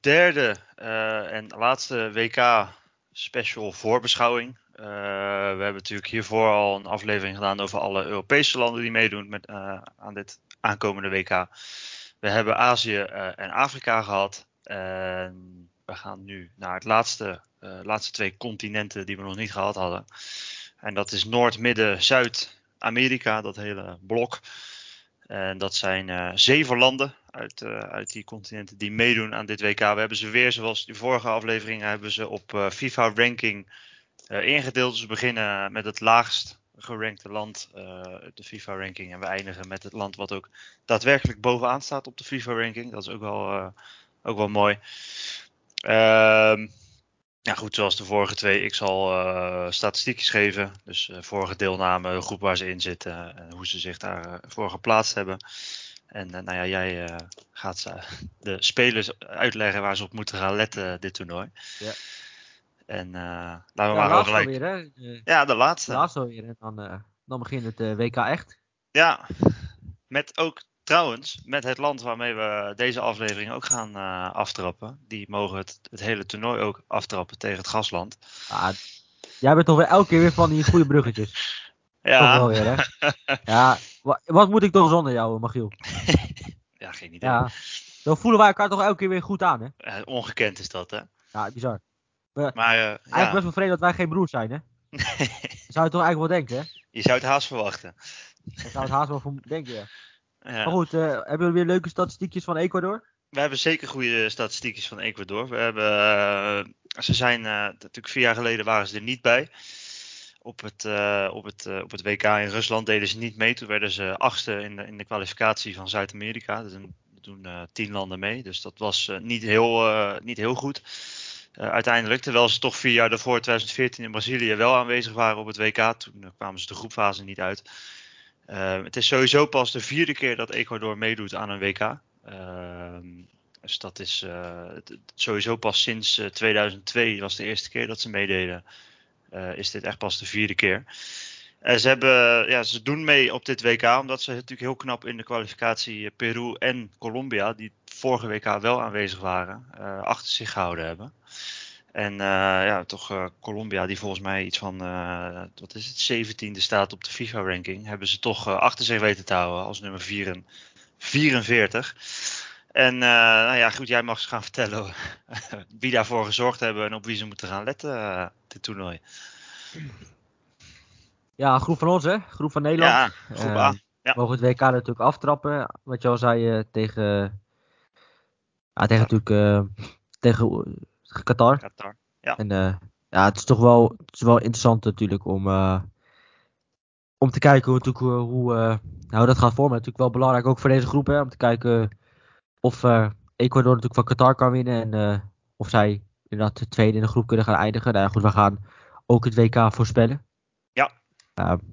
derde uh, en laatste WK special voorbeschouwing. Uh, we hebben natuurlijk hiervoor al een aflevering gedaan over alle Europese landen die meedoen met, uh, aan dit aankomende WK. We hebben Azië en Afrika gehad. En we gaan nu naar het laatste, laatste twee continenten die we nog niet gehad hadden. En dat is Noord, Midden, Zuid-Amerika, dat hele blok. En dat zijn zeven landen uit, uh, uit die continenten die meedoen aan dit WK. We hebben ze weer, zoals de vorige afleveringen, hebben ze op uh, FIFA ranking ingedeeld. Dus we beginnen met het laagst gerankte land, de FIFA ranking. En we eindigen met het land wat ook daadwerkelijk bovenaan staat op de FIFA ranking. Dat is ook wel, ook wel mooi. Ehm ja, goed, zoals de vorige twee. Ik zal uh, statistiekjes geven. Dus vorige deelname, de groep waar ze in zitten en hoe ze zich daarvoor uh, geplaatst hebben. En nou ja, jij gaat de spelers uitleggen waar ze op moeten gaan letten dit toernooi. Ja. En laten we ja, maar gelijk. Alweer, hè? ja, de laatste. De laatste alweer. En dan, dan begint het WK echt. Ja, met ook Trouwens, met het land waarmee we deze aflevering ook gaan uh, aftrappen, die mogen het, het hele toernooi ook aftrappen tegen het gasland. Ah, jij bent toch weer elke keer weer van die goede bruggetjes. Ja. Weer, hè? ja. Wat, wat, moet ik toch zonder jou, Magiel? ja, geen idee. Ja. Dan voelen wij elkaar toch elke keer weer goed aan, hè? Ja, ongekend is dat, hè? Ja, bizar. We, maar, uh, eigenlijk ja. best wel vreemd dat wij geen broers zijn, hè? zou je toch eigenlijk wel denken, hè? Je zou het haast verwachten. Ik zou het haast wel denken, ja. Ja. Maar goed, uh, hebben jullie weer leuke statistiekjes van Ecuador? We hebben zeker goede statistiekjes van Ecuador. We hebben, uh, ze zijn natuurlijk vier jaar geleden waren ze er niet bij. Op het, op, het, op het WK in Rusland deden ze niet mee. Toen werden ze achtste in de, in de kwalificatie van Zuid-Amerika. Er doen tien landen mee. Dus dat was niet, heel, niet heel goed. uiteindelijk, terwijl ze toch vier jaar daarvoor, 2014 in Brazilië, wel aanwezig waren op het WK. Toen kwamen ze de groepfase niet uit. Uh, het is sowieso pas de vierde keer dat Ecuador meedoet aan een WK. Uh, dus dat is uh, sowieso pas sinds 2002 was de eerste keer dat ze meededen. Eh, is dit echt pas de vierde keer. ze, hebben, ja, ze doen mee op dit WK omdat ze natuurlijk heel knap in de kwalificatie Peru en Colombia, die vorige WK wel aanwezig waren, achter zich gehouden hebben. En ja, toch uh, Colombia, die volgens mij iets van, wat is het, 17e staat op de FIFA-ranking, hebben ze toch achter zich weten te houden als nummer 4 44. En nou ja, goed, jij mag eens gaan vertellen wie daarvoor gezorgd hebben en op wie ze moeten gaan letten, dit toernooi. Ja, groep van ons, hè? Groep van Nederland. Ja, groep A. Ja. Mogen het WK natuurlijk aftrappen. Wat je al zei tegen, ja, tegen natuurlijk, tegen Qatar. Qatar, ja. En ja, het is toch wel, het is wel interessant natuurlijk om, om te kijken hoe, hoe, hoe, uh, hoe dat gaat vormen. Natuurlijk wel belangrijk ook voor deze groep, hè, om te kijken of Ecuador natuurlijk van Qatar kan winnen en of zij inderdaad de tweede in de groep kunnen gaan eindigen. Nou ja, goed, we gaan ook het WK voorspellen. Ja.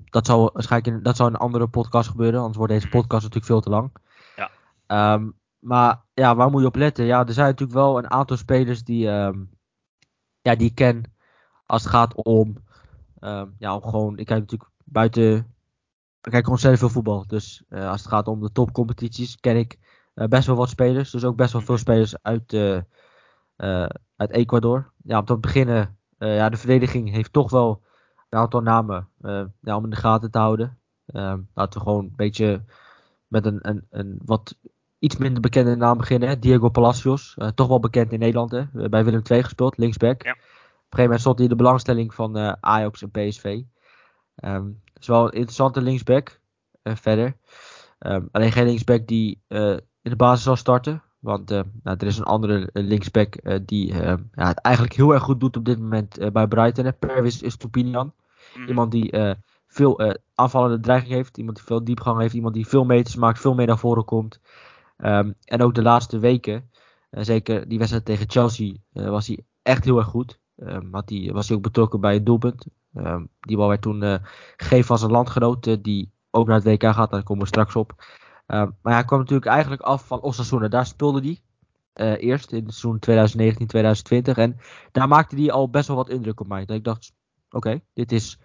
dat zal waarschijnlijk in, dat zal in een andere podcast gebeuren, anders wordt deze podcast natuurlijk veel te lang. Ja. Um, maar ja, waar moet je op letten? Ja, er zijn natuurlijk wel een aantal spelers die, um, ja, die ik ken als het gaat om, um, ja, om gewoon, ik kijk natuurlijk buiten, ik kijk gewoon zelf veel voetbal. Dus uh, als het gaat om de topcompetities ken ik best wel wat spelers. Dus ook best wel veel spelers uit, uh, uit Ecuador. Ja, om te beginnen, ja, de verdediging heeft toch wel een aantal namen ja, om in de gaten te houden. Ehm, laten we gewoon een beetje met een, een, een wat iets minder bekende naam beginnen. Hè? Diego Palacios, uh, toch wel bekend in Nederland. Hè? Eh, bij Willem II gespeeld, linksback. Ja. Op een gegeven moment stond hij in de belangstelling van uh, Ajax en PSV. Um, ehm, is wel een interessante linksback. Verder. Um, alleen geen linksback die in de basis zal starten. Want nou, er is een andere linksback die ja, het eigenlijk heel erg goed doet op dit moment bij Brighton. Hè? Pervis Stupinian. Mm. Iemand die veel aanvallende dreiging heeft. Iemand die veel diepgang heeft. Iemand die veel meters maakt. Veel meer naar voren komt. Um, en ook de laatste weken, uh, zeker die wedstrijd tegen Chelsea, uh, was hij echt heel erg goed. Um, had hij, was hij ook betrokken bij het doelpunt. Um, die bal werd toen gegeven van zijn landgenoot, die ook naar het WK gaat. Daar komen we straks op. maar hij kwam natuurlijk eigenlijk af van Osasuna. Daar speelde hij. eerst in het seizoen 2019-2020. En daar maakte hij al best wel wat indruk op mij. Dat ik dacht, oké, okay, dit is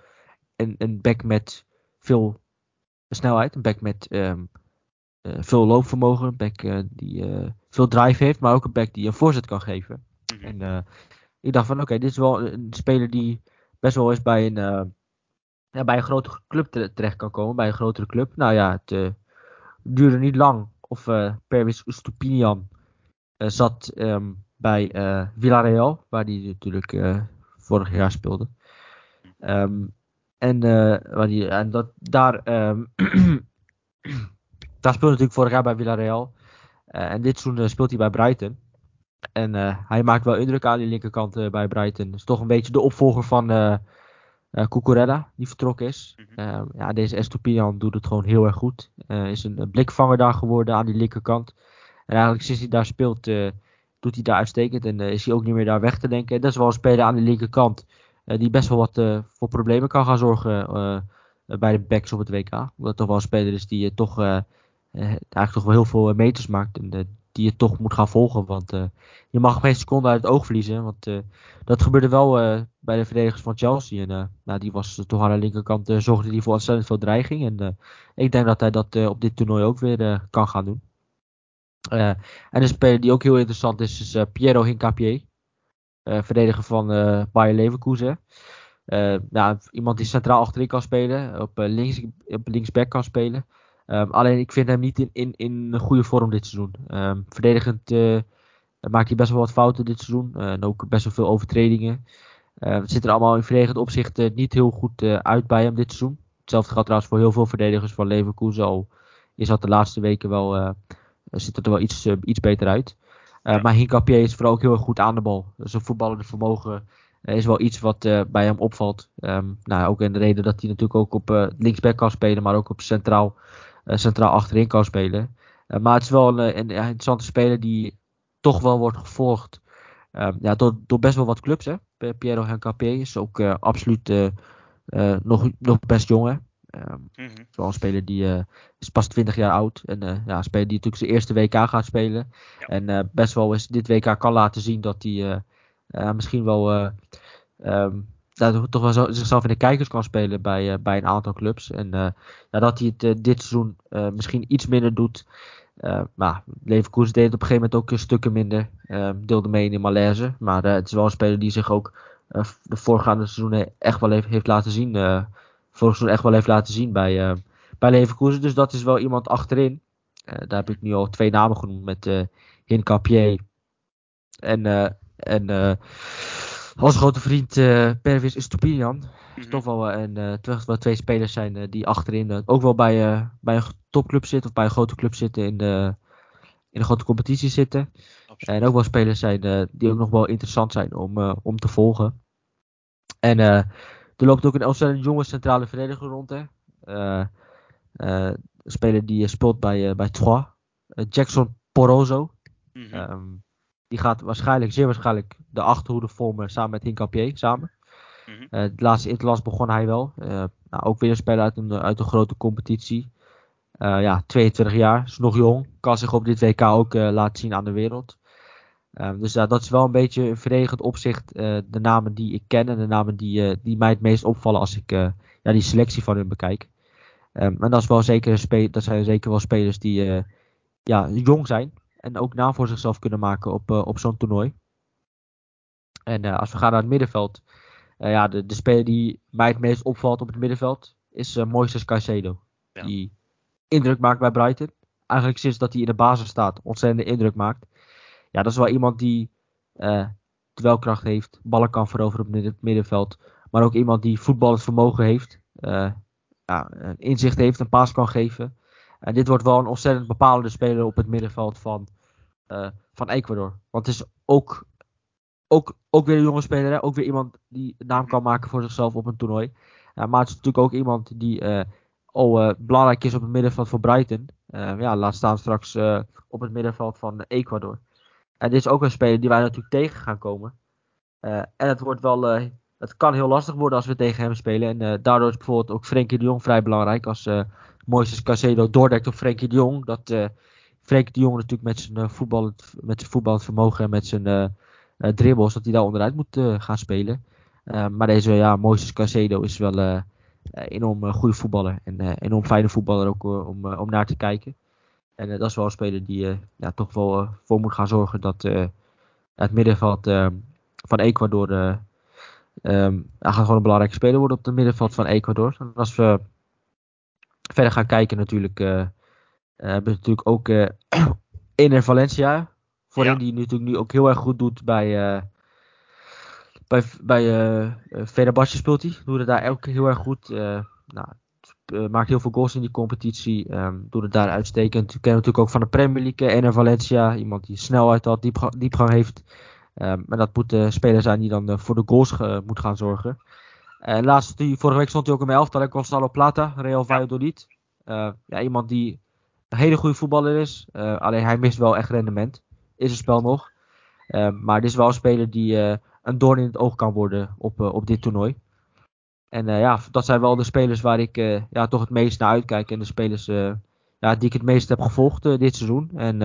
een, een back met veel snelheid. Een back met veel loopvermogen. Een back die veel drive heeft, maar ook een back die een voorzet kan geven. Mhm. En ik dacht van oké, dit is wel een speler die best wel eens bij een, ja, bij een grotere club terecht kan komen. Bij een grotere club. Nou ja, het duurde niet lang. Of Pervis Stupinian zat ehm, bij Villarreal, waar hij natuurlijk vorig jaar speelde. Um, en, uh, die, en dat, daar, um, daar speelde natuurlijk vorig jaar bij Villarreal. En dit seizoen speelt hij bij Brighton. En hij maakt wel indruk aan die linkerkant bij Brighton. Is toch een beetje de opvolger van uh, Cucurella, die vertrokken is. Mm -hmm. ja, deze Estopian doet het gewoon heel erg goed. is een blikvanger daar geworden aan die linkerkant. En eigenlijk sinds hij daar speelt, doet hij daar uitstekend. En is hij ook niet meer daar weg te denken. Dat is wel een speler aan de linkerkant eh, die best wel wat eh, voor problemen kan gaan zorgen eh, bij de backs op het WK. Omdat het toch wel een speler is die toch, eigenlijk toch wel heel veel meters maakt. En die je toch moet gaan volgen. Want je mag geen seconde uit het oog verliezen. Want dat gebeurde wel bij de verdedigers van Chelsea. En nou, die was toch aan de linkerkant, zorgde die voor ontzettend veel dreiging. En ik denk dat hij dat op dit toernooi ook weer kan gaan doen. en een speler die ook heel interessant is, is Piero Hincapié. Eh, verdediger van Bayer Leverkusen. Nou, iemand die centraal achterin kan spelen, op, links, op linksback kan spelen. Um, alleen ik vind hem niet in, in, in een goede vorm dit seizoen. Um, verdedigend maakt hij best wel wat fouten dit seizoen. en ook best wel veel overtredingen. het ziet er allemaal in verdedigend opzicht niet heel goed uit bij hem dit seizoen. Hetzelfde geldt trouwens voor heel veel verdedigers van Leverkusen. Al is dat de laatste weken wel, ziet het er wel iets, iets beter uit. Uh, Maar Hincapié is vooral ook heel erg goed aan de bal. Zijn voetballende vermogen uh, is wel iets wat uh, bij hem opvalt. Um, nou, ook in de reden dat hij natuurlijk ook op linksback kan spelen, maar ook op centraal, centraal achterin kan spelen. maar het is wel een, een, een, interessante speler die toch wel wordt gevolgd um, ja, door, door best wel wat clubs. Hè. Piero Hincapié is ook absoluut nog, nog best jong. Hè. Um, mm -hmm. Wel een speler die uh, is pas 20 jaar oud. En uh, ja, een speler die natuurlijk zijn eerste WK gaat spelen. Ja. En uh, best wel eens dit WK kan laten zien dat hij misschien wel um, dat toch wel zichzelf in de kijkers kan spelen bij, bij een aantal clubs. En ja, dat hij het dit seizoen misschien iets minder doet. maar Leverkusen deed het op een gegeven moment ook stukken minder. deelde mee in de malaise. Maar het is wel een speler die zich ook de voorgaande seizoenen echt wel heeft, laten zien vorig seizoen echt wel heeft laten zien bij, uh, bij Leverkusen. Dus dat is wel iemand achterin. Uh, daar heb ik nu al twee namen genoemd met uh, en, en onze grote vriend Pervis Stupinian. Mm -hmm. Toch wel, en, terug, wel twee spelers zijn die achterin ook wel bij, bij een topclub zitten of bij een grote club zitten in de, in de grote competitie zitten. Absoluut. En ook wel spelers zijn die ook nog wel interessant zijn om, om te volgen. En er loopt ook een ontzettend jonge centrale verdediger rond. Hè. Uh, uh, een speler die speelt bij, uh, bij Troyes. Jackson Porozo. Mm -hmm. um, die gaat waarschijnlijk, zeer waarschijnlijk, de achterhoede vormen samen met Hincapié samen. Mm -hmm. het laatste interland begon hij wel. nou, ook weer een speler uit een, uit een grote competitie. ja, 22 jaar, is nog jong. Kan zich op dit WK ook laten zien aan de wereld. Um, dus ja, dat is wel een beetje een verdedigend opzicht. Uh, de namen die ik ken en de namen die, uh, die mij het meest opvallen als ik uh, ja, die selectie van hun bekijk. Um, en dat, is wel zeker dat zijn zeker wel spelers die ja, jong zijn. En ook naam voor zichzelf kunnen maken op, op zo'n toernooi. En als we gaan naar het middenveld. ja, de, de speler die mij het meest opvalt op het middenveld is uh, Moises Caicedo. Ja. Die indruk maakt bij Brighton. Eigenlijk sinds dat hij in de basis staat, ontzettende indruk maakt ja, dat is wel iemand die uh, dwelkracht heeft, ballen kan veroveren op het middenveld. Maar ook iemand die voetballend vermogen heeft, uh, ja, inzicht heeft, een paas kan geven. En dit wordt wel een ontzettend bepalende speler op het middenveld van, uh, van Ecuador. Want het is ook, ook, ook weer een jonge speler, ook weer iemand die naam kan maken voor zichzelf op een toernooi. maar het is natuurlijk ook iemand die al belangrijk is op het middenveld voor Brighton. ja, laat staan straks op het middenveld van Ecuador. En dit is ook een speler die wij natuurlijk tegen gaan komen. En het wordt wel. Het kan heel lastig worden als we tegen hem spelen. En daardoor is bijvoorbeeld ook Frenkie de Jong vrij belangrijk. Als Moises Casedo doordekt op Frenkie de Jong. Dat Frenkie de Jong natuurlijk met zijn, voetballend, met zijn voetballend vermogen en met zijn dribbles. Dat hij daar onderuit moet gaan spelen. maar deze ja, Moises Casedo is wel enorm goede voetballer. En enorm fijne voetballer ook om, om naar te kijken. En dat is wel een speler die ja, toch wel voor moet gaan zorgen dat het middenveld van Ecuador. Hij gaat gewoon een belangrijke speler worden op het middenveld van Ecuador. En als we verder gaan kijken natuurlijk. Uh, hebben we natuurlijk ook uh, in Valencia. Voorin die natuurlijk nu ook heel erg goed doet bij... Uh, bij, bij uh, speelt hij. Doet het daar ook heel erg goed. nou, maakt heel veel goals in die competitie. Um, doet het daar uitstekend. We kennen natuurlijk ook van de Premier League. Ener Valencia. Iemand die snelheid had, diepgang, diepgang heeft. Um, maar dat moet de speler zijn die dan voor de goals moet gaan zorgen. En laatst, die, vorige week stond hij ook in mijn elftal. Gonzalo Plata, Real Valladolid. Uh, ja, iemand die een hele goede voetballer is. Uh, alleen hij mist wel echt rendement. Is het spel nog. Maar dit is wel een speler die een doorn in het oog kan worden op, op dit toernooi. En ja, dat zijn wel de spelers waar ik ja, toch het meest naar uitkijk. En de spelers ja, die ik het meest heb gevolgd dit seizoen. En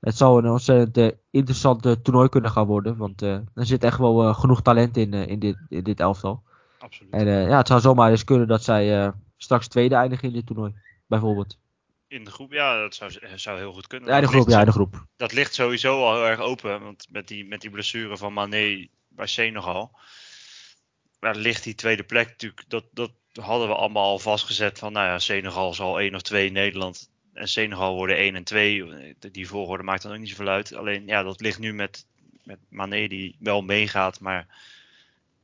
het zou een ontzettend interessant toernooi kunnen gaan worden. Want er zit echt wel genoeg talent in, in, dit, in dit elftal. Absoluut. En ja, het zou zomaar eens kunnen dat zij straks tweede eindigen in dit toernooi. Bijvoorbeeld. In de groep, ja, dat zou, zou heel goed kunnen. Ja, de groep, ja, de groep. Dat ligt sowieso al heel erg open. Want met die, met die blessure van Mané bij Senegal. Daar ligt die tweede plek natuurlijk. Dat, dat hadden we allemaal al vastgezet. Van nou ja, Senegal zal 1 of 2 Nederland. En Senegal worden 1 en 2. Die volgorde maakt dan ook niet zoveel uit. Alleen ja, dat ligt nu met, met Mané die wel meegaat. Maar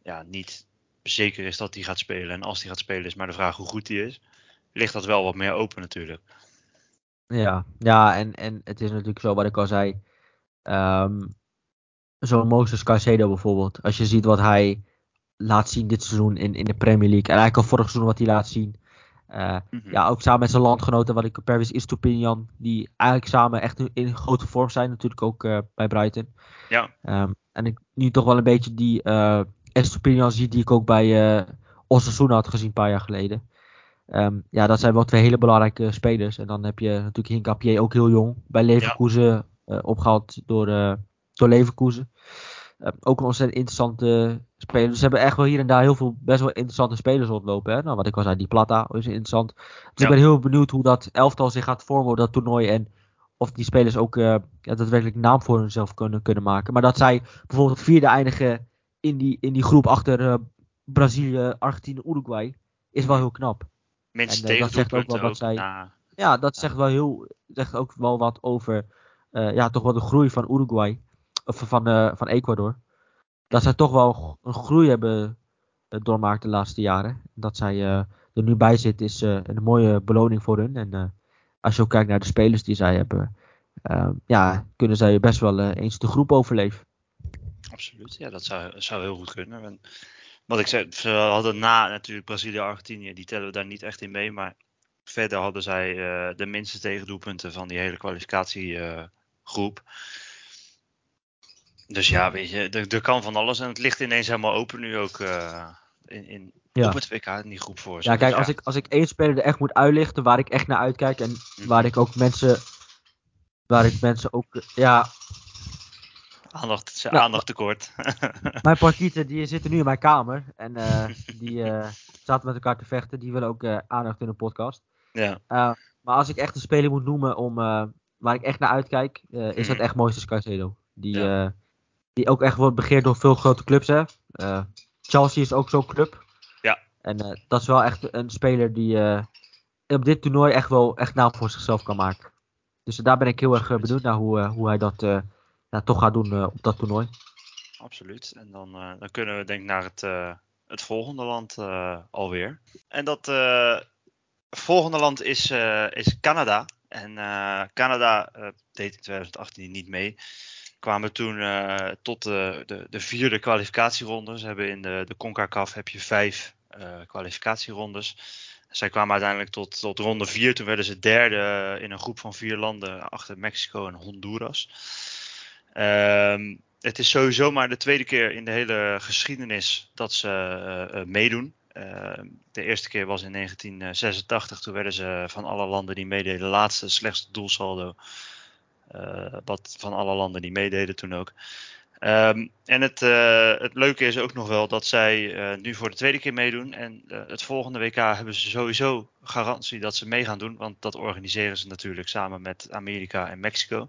ja, niet zeker is dat hij gaat spelen. En als hij gaat spelen is maar de vraag hoe goed hij is. Ligt dat wel wat meer open natuurlijk. Ja, ja en, en het is natuurlijk zo wat ik al zei. Um, Zo'n Moses Caicedo bijvoorbeeld. Als je ziet wat hij laat zien dit seizoen in, in de Premier League. En eigenlijk al vorig seizoen wat hij laat zien. Uh, Ja, ook samen met zijn landgenoten, wat ik Pervis Istopinian. Die eigenlijk samen echt in grote vorm zijn. Natuurlijk ook uh, bij Brighton. Ja. Um, en ik nu toch wel een beetje die uh, Estopinian zie die ik ook bij uh, Osasuna had gezien een paar jaar geleden. Um, ja, dat zijn wel twee hele belangrijke spelers. En dan heb je natuurlijk Hinkapier ook heel jong. Bij Leverkusen ja. uh, opgehaald door, uh, door Leverkusen. Uh, ook een ontzettend interessante speler. Dus ze hebben echt wel hier en daar heel veel best wel interessante spelers rondlopen. Hè? Nou, wat ik al zei, die Plata is interessant. Dus ja. ik ben heel benieuwd hoe dat elftal zich gaat vormen op dat toernooi. En of die spelers ook ja, daadwerkelijk naam voor hunzelf kunnen, kunnen maken. Maar dat zij bijvoorbeeld vierde eindigen in die, in die groep achter Brazilië, Argentinië, Uruguay. Is wel heel knap. Mensen en, uh, dat zegt ook wel wat zij. Na... Ja, dat zegt wel heel. Zegt ook wel wat over. Uh, ja, toch wel de groei van Uruguay. Of van, van Ecuador. Dat zij toch wel een groei hebben doormaakt de laatste jaren. Dat zij er nu bij zit, is een mooie beloning voor hun. En als je ook kijkt naar de spelers die zij hebben. ja, kunnen zij best wel eens de groep overleven. Absoluut, ja, dat zou, zou heel goed kunnen. En wat ik zei, ze hadden na natuurlijk Brazilië, Argentinië, die tellen we daar niet echt in mee. Maar verder hadden zij uh, de minste tegendoelpunten van die hele kwalificatiegroep. Uh, dus ja, weet je, er, er, kan van alles. En het ligt ineens helemaal open nu ook uh, in, in ja. op het WK in die groep voor. Ja, kijk, dus als, ik, als ik één speler er echt moet uitlichten waar ik echt naar uitkijk en mm-hmm. waar ik ook mensen. Waar ik mensen ook. Ja, Aandacht, nou, aandacht tekort. mijn partieten die zitten nu in mijn kamer. En uh, die uh, zaten met elkaar te vechten. Die willen ook uh, aandacht in een podcast. Ja. maar als ik echt een speler moet noemen om, waar ik echt naar uitkijk, is dat echt Moises Caicedo. Die, ja. die ook echt wordt begeerd door veel grote clubs. Hè. Chelsea is ook zo'n club. Ja. En dat is wel echt een speler die op dit toernooi echt wel echt naam voor zichzelf kan maken. Dus daar ben ik heel erg benieuwd naar hoe, hoe hij dat ja, toch gaat doen uh, op dat toernooi. Absoluut. En dan, uh, dan kunnen we denk ik naar het, uh, het volgende land alweer. En dat volgende land is, is Canada. En Canada deed in 2018 niet mee. Kwamen toen tot de, de, de, vierde kwalificatieronde. Ze hebben in de, de CONCACAF heb je vijf kwalificatierondes. Zij kwamen uiteindelijk tot, tot ronde vier. Toen werden ze derde in een groep van vier landen achter Mexico en Honduras. Um, het is sowieso maar de tweede keer in de hele geschiedenis dat ze uh, uh, meedoen. Uh, de eerste keer was in 1986. Toen werden ze van alle landen die meededen de laatste slechtste doelsaldo. wat van alle landen die meededen toen ook. Ehm, en het, het leuke is ook nog wel dat zij nu voor de tweede keer meedoen. En het volgende WK hebben ze sowieso garantie dat ze mee gaan doen. Want dat organiseren ze natuurlijk samen met Amerika en Mexico.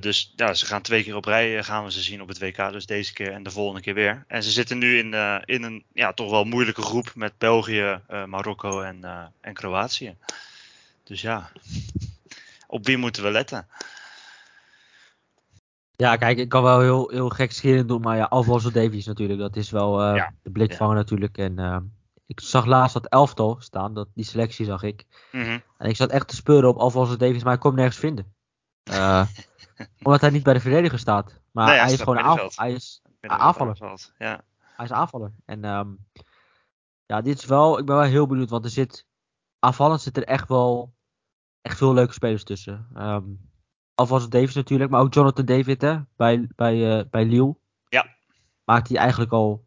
Dus ja, ze gaan twee keer op rij gaan we ze zien op het WK. Dus deze keer en de volgende keer weer. En ze zitten nu in, in een ja, toch wel moeilijke groep met België, Marokko en, en Kroatië. Dus ja, op wie moeten we letten? Ja, kijk, ik kan wel heel, heel gek scheren doen, maar ja, Alfonso Davies natuurlijk, dat is wel ja. de blikvanger ja. natuurlijk. En ik zag laatst dat elftal staan, dat, die selectie zag ik. Mm -hmm. En ik zat echt te speuren op Alfonso Davies, maar ik kon hem nergens vinden. Uh, omdat hij niet bij de verdediger staat. Maar nee, hij, hij is gewoon aanval, hij is aanvaller. Ja. Hij is aanvaller. En um, ja, dit is wel, ik ben wel heel benieuwd, want er zit, aanvallend zit er echt wel, echt veel leuke spelers tussen. Um, Alfonso Davis natuurlijk, maar ook Jonathan David hè, bij, bij, uh, bij Lille. Ja. Maakt hij eigenlijk al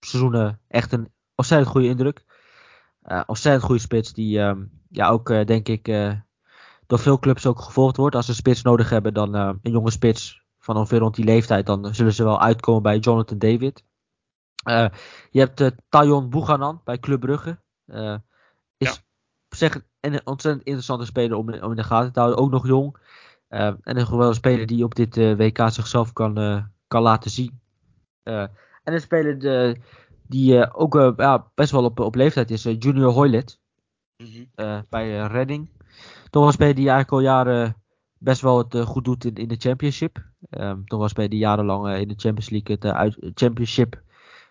seizoenen echt een ontzettend goede indruk. Uh, ontzettend goede spits die um, ja, ook uh, denk ik door veel clubs ook gevolgd wordt. Als ze spits nodig hebben, dan een jonge spits van ongeveer rond die leeftijd, dan zullen ze wel uitkomen bij Jonathan David. je hebt uh, Tayon Bouganan bij Club Brugge. is ja. zeg een ontzettend interessante speler om, om in de gaten te houden. Ook nog jong. En een geweldige speler die op dit WK zichzelf kan, kan laten zien. en een speler de, die ook ja, best wel op, op leeftijd is, Junior Hoylet. Mm -hmm. bij Redding. Toch een speler die eigenlijk al jaren best wel het goed doet in, in de Championship. Um, toch een speler die jarenlang in de Champions League het uit, Championship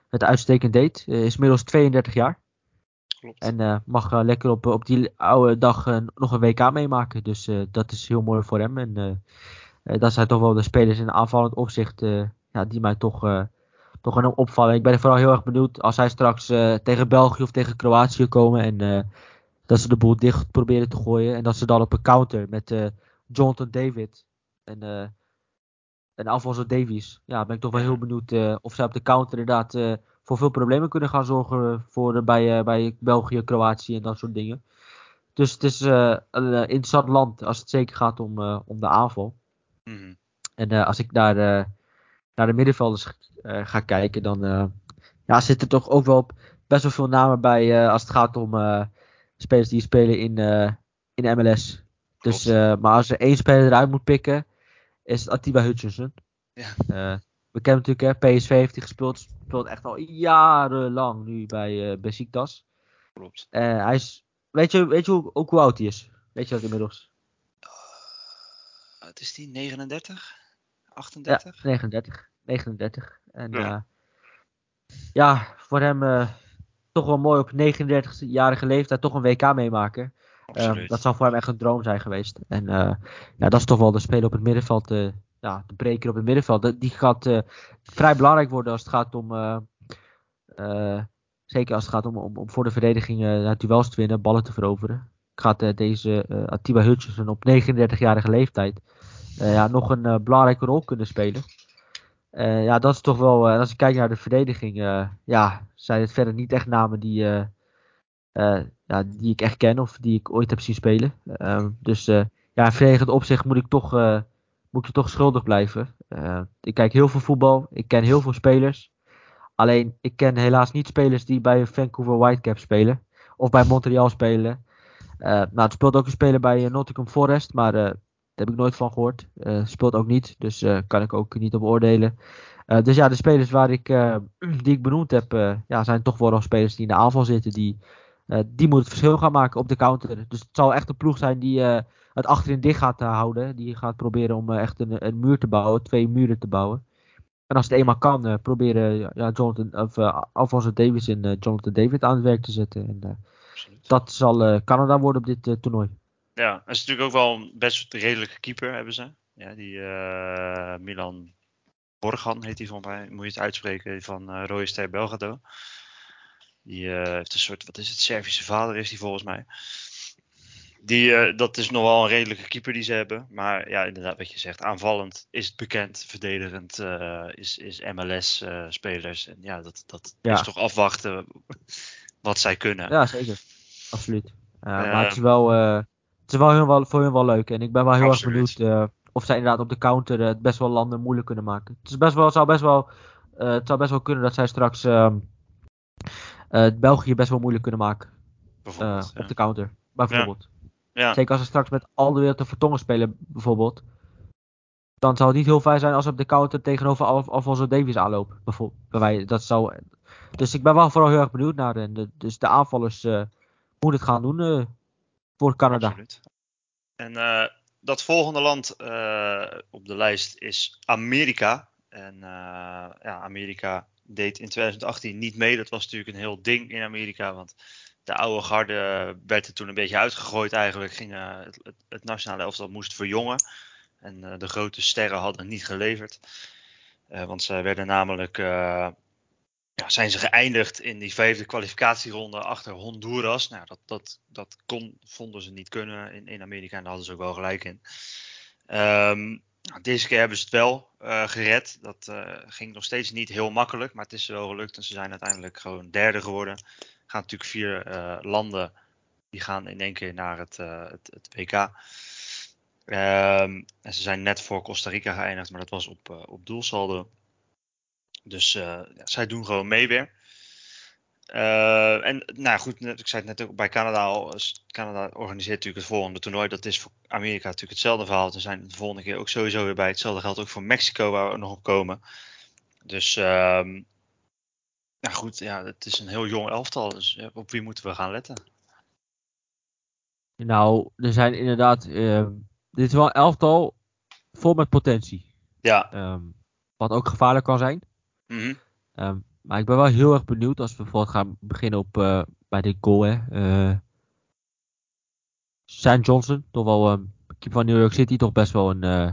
het uitstekend deed. is inmiddels 32 jaar. Klopt. En mag lekker op, op die oude dag nog een WK meemaken. Dus dat is heel mooi voor hem. En dat zijn toch wel de spelers in aanvallend opzicht ja, die mij toch, toch enorm opvallen. Ik ben vooral heel erg benieuwd als hij straks tegen België of tegen Kroatië komen. En dat ze de boel dicht proberen te gooien. En dat ze dan op een counter met Jonathan David en, en Alfonso Davies. Ja, ben ik toch wel heel benieuwd of zij op de counter inderdaad voor veel problemen kunnen gaan zorgen voor, bij, uh, bij België, Kroatië en dat soort dingen. Dus het is uh, een uh, interessant land als het zeker gaat om, om de aanval. Mm -hmm. En als ik naar, naar de middenvelders ga kijken, dan ja, zitten er toch ook wel best wel veel namen bij als het gaat om spelers die spelen in, in de MLS. Dus, maar als er één speler eruit moet pikken, is het Atiba Hutchinson. Ja. We kennen natuurlijk, hè, PSV heeft hij gespeeld. Speelt echt al jarenlang nu bij uh, Besiktas. Klopt. Hij is, weet je, weet je hoe, ook hoe oud hij is? Weet je dat inmiddels? Het is die 39? 38? Ja, 39. 39. En ja, uh, ja voor hem toch wel mooi op 39-jarige leeftijd toch een WK meemaken. dat zou voor hem echt een droom zijn geweest. En ja, dat is toch wel de speler op het middenveld ja, de breker op het middenveld. Die gaat uh, vrij belangrijk worden als het gaat om. Uh, uh, zeker als het gaat om, om, om voor de verdediging uh, duels te winnen, ballen te veroveren. Gaat deze Atiba Hutchinson op 39-jarige leeftijd ja, nog een belangrijke rol kunnen spelen. Ja, dat is toch wel. als ik kijk naar de verdediging, ja, zijn het verder niet echt namen die, ja, die ik echt ken of die ik ooit heb zien spelen. Ehm, dus ja, in verdedigend opzicht moet ik toch moet je toch schuldig blijven. Uh, ik kijk heel veel voetbal. Ik ken heel veel spelers. Alleen, ik ken helaas niet spelers die bij Vancouver Whitecaps spelen. Of bij Montreal spelen. Uh, nou, het speelt ook een speler bij uh, Nottingham Forest. Maar heb ik nooit van gehoord. speelt ook niet. Dus kan ik ook niet op oordelen. dus ja, de spelers waar ik, die ik benoemd heb. ja, zijn toch wel nog spelers die in de aanval zitten. Die, die moeten het verschil gaan maken op de counter. Dus het zal echt een ploeg zijn die het achterin dicht gaat houden. Die gaat proberen om uh, echt een, een, muur te bouwen, twee muren te bouwen. En als het eenmaal kan, uh, proberen ja, Jonathan, of, uh, Alfonso Davis en Jonathan David aan het werk te zetten. En, dat zal Canada worden op dit toernooi. Ja, dat is natuurlijk ook wel een best redelijke keeper hebben ze. Ja, die Milan Borgan heet hij van mij, moet je het uitspreken, van uh, Ster Belgrado. Die heeft een soort, wat is het, Servische vader is die volgens mij. Die, uh, dat is nog wel een redelijke keeper die ze hebben. Maar ja, inderdaad, wat je zegt, aanvallend is het bekend. Verdedigend uh, is, is MLS-spelers. Uh, en ja, dat, dat ja. is toch afwachten wat zij kunnen. Ja, zeker. Absoluut. maar het is wel, het is wel, heel, wel voor hun wel leuk. En ik ben wel heel Absoluut. erg benieuwd of zij inderdaad op de counter het best wel landen moeilijk kunnen maken. Het, is best wel, zou best wel, het zou best wel kunnen dat zij straks ehm, België best wel moeilijk kunnen maken. Op de counter, bijvoorbeeld. Ja. Zeker als ze straks met al de wereld te vertongen spelen, bijvoorbeeld. Dan zou het niet heel fijn zijn als ze op de counter tegenover Alfonso Davies aanlopen. Bijvoorbeeld. Dat zou... Dus ik ben wel vooral heel erg benieuwd naar de, dus de aanvallers uh, hoe het gaan doen uh, voor Canada. En uh, dat volgende land op de lijst is Amerika. En ja, Amerika deed in 2018 niet mee. Dat was natuurlijk een heel ding in Amerika. Want de oude garde werd er toen een beetje uitgegooid eigenlijk. Ging, het, het, nationale elftal moest verjongen. En de grote sterren hadden niet geleverd. Want ze werden namelijk. Ja, zijn ze geëindigd in die vijfde kwalificatieronde achter Honduras. Nou, dat, dat, dat vonden ze niet kunnen in, in Amerika. En daar hadden ze ook wel gelijk in. Um, deze keer hebben ze het wel gered. Dat ging nog steeds niet heel makkelijk. Maar het is wel gelukt. En ze zijn uiteindelijk gewoon derde geworden. Er gaan natuurlijk vier landen. Die gaan in één keer naar het, het, het WK. Um, en ze zijn net voor Costa Rica geëindigd, maar dat was op, op doelsaldo. Dus ja, zij doen gewoon mee weer. Uh, en nou goed, ik zei het net ook bij Canada al. Canada organiseert natuurlijk het volgende toernooi. Dat is voor Amerika natuurlijk hetzelfde verhaal. We zijn de volgende keer ook sowieso weer bij. Hetzelfde geldt ook voor Mexico, waar we nog op komen. Dus um, nou goed, ja, het is een heel jong elftal. Dus op wie moeten we gaan letten? Nou, er zijn inderdaad ehm, dit is wel een elftal vol met potentie. Ja. Um, wat ook gevaarlijk kan zijn. Mm um, maar ik ben wel heel erg benieuwd als we bijvoorbeeld gaan beginnen op, uh, bij dit goal. Hè. Uh, Sam Johnson, toch wel um, keeper van New York City, toch best wel een, uh,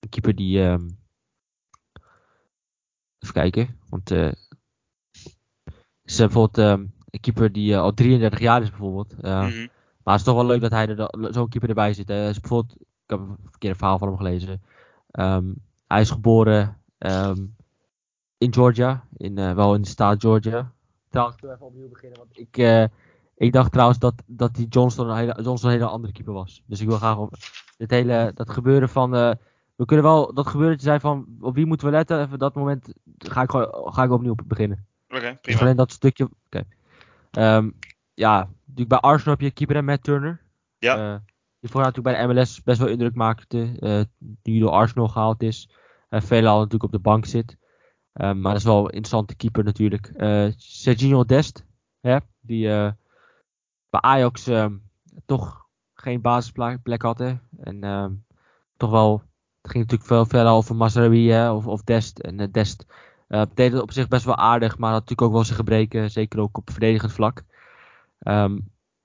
een keeper die. Um, even kijken, want. Is bijvoorbeeld een keeper die al 33 jaar is, bijvoorbeeld. Mm -hmm. Maar het is toch wel leuk dat hij er zo'n keeper erbij zit. Hè. Is bijvoorbeeld ik heb een verkeerde verhaal van hem gelezen. Um, hij is geboren um, in Georgia, in, uh, wel in de staat Georgia. Trouwens, ik wil even opnieuw beginnen, want ik, uh, ik dacht trouwens dat, dat die Johnston een, hele, Johnston een hele andere keeper was. Dus ik wil graag op dit hele, dat gebeuren van, uh, we kunnen wel, dat gebeurtje zijn van, op wie moeten we letten, even dat moment ga ik, gewoon, ga ik opnieuw beginnen. Oké, okay, prima. Dus alleen dat stukje, oké. Okay. Um, ja, natuurlijk bij Arsenal heb je keeper en Matt Turner. Ja die voorheen natuurlijk bij de MLS best wel indruk maakte. Uh, die door Arsenal gehaald is. Uh, veelal natuurlijk op de bank zit. Um, maar dat is wel een interessante keeper natuurlijk. Uh, Sergio Dest. Hè, die bij Ajax ehm, toch geen basisplek had. En ehm, toch wel. Het ging natuurlijk veel verder over Mazraoui of, of Dest. En Dest deed het op zich best wel aardig. Maar had natuurlijk ook wel zijn gebreken. Zeker ook op verdedigend vlak.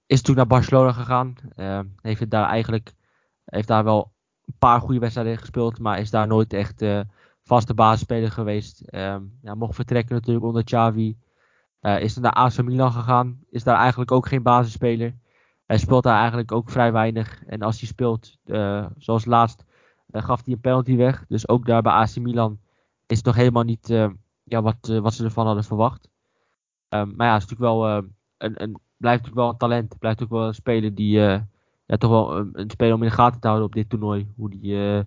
Is toen naar Barcelona gegaan. Uh, heeft daar eigenlijk heeft daar wel een paar goede wedstrijden gespeeld, maar is daar nooit echt uh, vaste basisspeler geweest. Uh, ja, mocht vertrekken natuurlijk onder Xavi. Uh, is naar AC Milan gegaan. Is daar eigenlijk ook geen basisspeler. Hij speelt daar eigenlijk ook vrij weinig. En als hij speelt, zoals laatst, gaf hij een penalty weg. Dus ook daar bij AC Milan is het nog helemaal niet ja, wat, wat ze ervan hadden verwacht. Ehm, maar ja, het is natuurlijk wel een, een blijft natuurlijk wel een talent. Blijft ook wel een speler die ja, toch wel een, een, speler om in de gaten te houden op dit toernooi. Hoe die,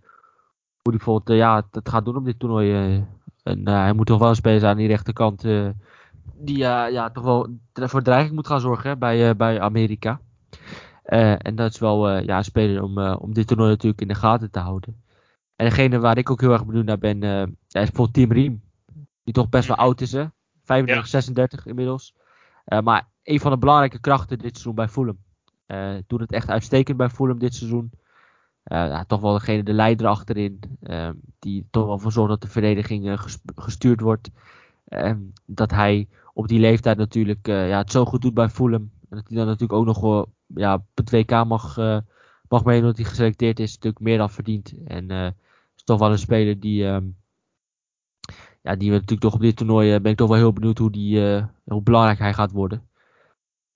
uh, die bijvoorbeeld uh, ja, het gaat doen op dit toernooi. en hij moet toch wel een speler zijn aan die rechterkant. die ja, toch wel voor dreiging moet gaan zorgen hè, bij, bij Amerika. en dat is wel ja, een speler om, om dit toernooi natuurlijk in de gaten te houden. En degene waar ik ook heel erg benieuwd naar ben, is bijvoorbeeld Team Riem. Die toch best wel oud is, hè? 35, ja. 36 inmiddels. maar een van de belangrijke krachten dit seizoen bij Fulham. Uh, doet het echt uitstekend bij Fulham dit seizoen. Ja, toch wel degene, de leider achterin. Uh, die toch wel voor zorgt dat de verdediging gestuurd wordt. dat hij op die leeftijd natuurlijk ja, het zo goed doet bij Fulham. En dat hij dan natuurlijk ook nog ja, op het WK mag, mag meedoen dat hij geselecteerd is. Natuurlijk meer dan verdiend. En is toch wel een speler die... Um, ja, die we natuurlijk toch op dit toernooi ben ik toch wel heel benieuwd hoe, die, hoe belangrijk hij gaat worden.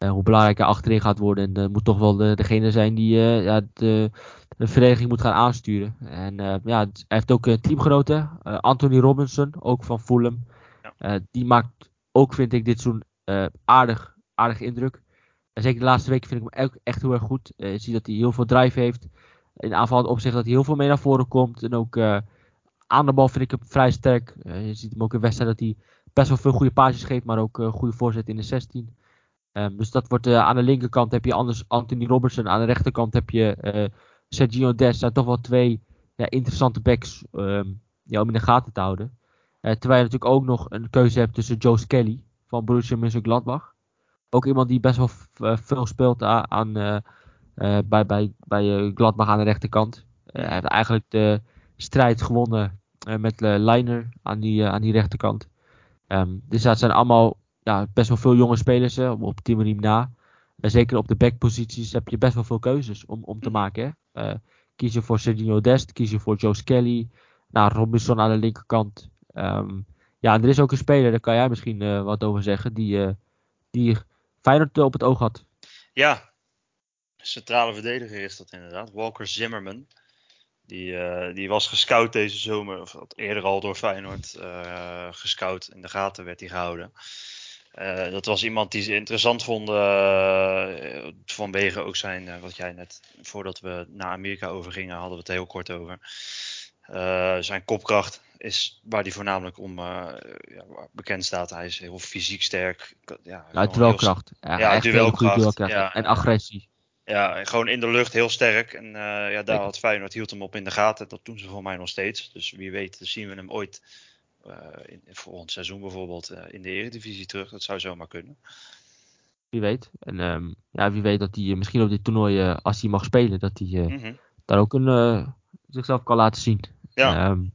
Eh, hoe belangrijk hij achterin gaat worden. En uh, moet toch wel de, degene zijn die ja, de, verdediging moet gaan aansturen. En ja, hij heeft ook teamgenoten. Anthony Robinson, ook van Fulham. Ja. die maakt ook, vind ik, dit zo'n aardig, aardig indruk. En zeker de laatste weken vind ik hem echt heel erg goed. je ziet dat hij heel veel drive heeft. in aanvallend opzicht dat hij heel veel mee naar voren komt. En ook aan de bal vind ik hem vrij sterk. je ziet hem ook in wedstrijden dat hij best wel veel goede paasjes geeft, maar ook goede voorzet in de 16. Um, dus dat wordt aan de linkerkant heb je anders Anthony Robertson. Aan de rechterkant heb je Sergio Des. zijn toch wel twee ja, interessante backs ja, om in de gaten te houden. terwijl je natuurlijk ook nog een keuze hebt tussen Joe Skelly van Borussia Mönchengladbach. Ook iemand die best wel veel speelt aan, uh, bij, bij, bij Gladbach aan de rechterkant. hij heeft eigenlijk de strijd gewonnen met Leiner aan die, aan die rechterkant. Um, dus dat zijn allemaal ja, best wel veel jonge spelers op Timorim na. En zeker op de backposities heb je best wel veel keuzes om, om te mm. maken. Hè. kies je voor Sergio Dest, kies je voor Joe Skelly. Nou, Robinson aan de linkerkant. Um, ja, er is ook een speler, daar kan jij misschien uh, wat over zeggen, die, uh, die Feyenoord op het oog had. Ja, centrale verdediger is dat inderdaad. Walker Zimmerman. Die, uh, die was gescout deze zomer, of eerder al door Feyenoord gescout. In de gaten werd hij gehouden. Dat was iemand die ze interessant vonden vanwege ook zijn, wat jij net, voordat we naar Amerika overgingen, hadden we het heel kort over. zijn kopkracht, is waar hij voornamelijk om ja, bekend staat. Hij is heel fysiek sterk. Ja, ja duelkracht. Ja, ja duelkracht. duelkracht. Ja, en agressie. Ja, gewoon in de lucht heel sterk. En ja, daar had Feyenoord hield hem op in de gaten. Dat doen ze voor mij nog steeds. Dus wie weet zien we hem ooit in, volgend seizoen bijvoorbeeld in de Eredivisie terug. Dat zou zomaar kunnen. Wie weet. En um, ja, wie weet dat hij misschien op dit toernooi, als hij mag spelen, dat hij mm -hmm. daar ook een, zichzelf kan laten zien. Ja. Um,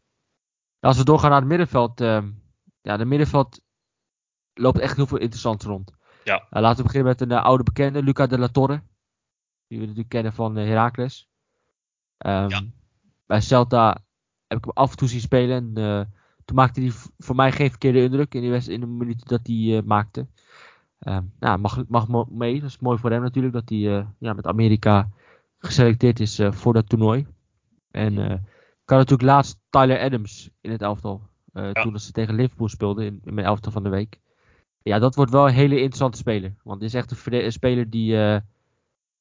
als we doorgaan naar het middenveld. Uh, ja, de middenveld loopt echt heel veel interessant rond. Ja. Uh, laten we beginnen met een uh, oude bekende, Luca de la Torre. Die we natuurlijk kennen van uh, Heracles. Um, ja. Bij Celta heb ik hem af en toe zien spelen. En toen maakte hij voor mij geen verkeerde indruk in, die in de minuten dat hij maakte. Um, nou, mag, mag mee. Dat is mooi voor hem natuurlijk dat hij ja, met Amerika geselecteerd is voor dat toernooi. En kan natuurlijk laatst Tyler Adams in het elftal. Uh, Toen ze tegen Liverpool speelden in, in, mijn elftal van de week. Ja, dat wordt wel een hele interessante speler. Want het is echt een, speler die uh,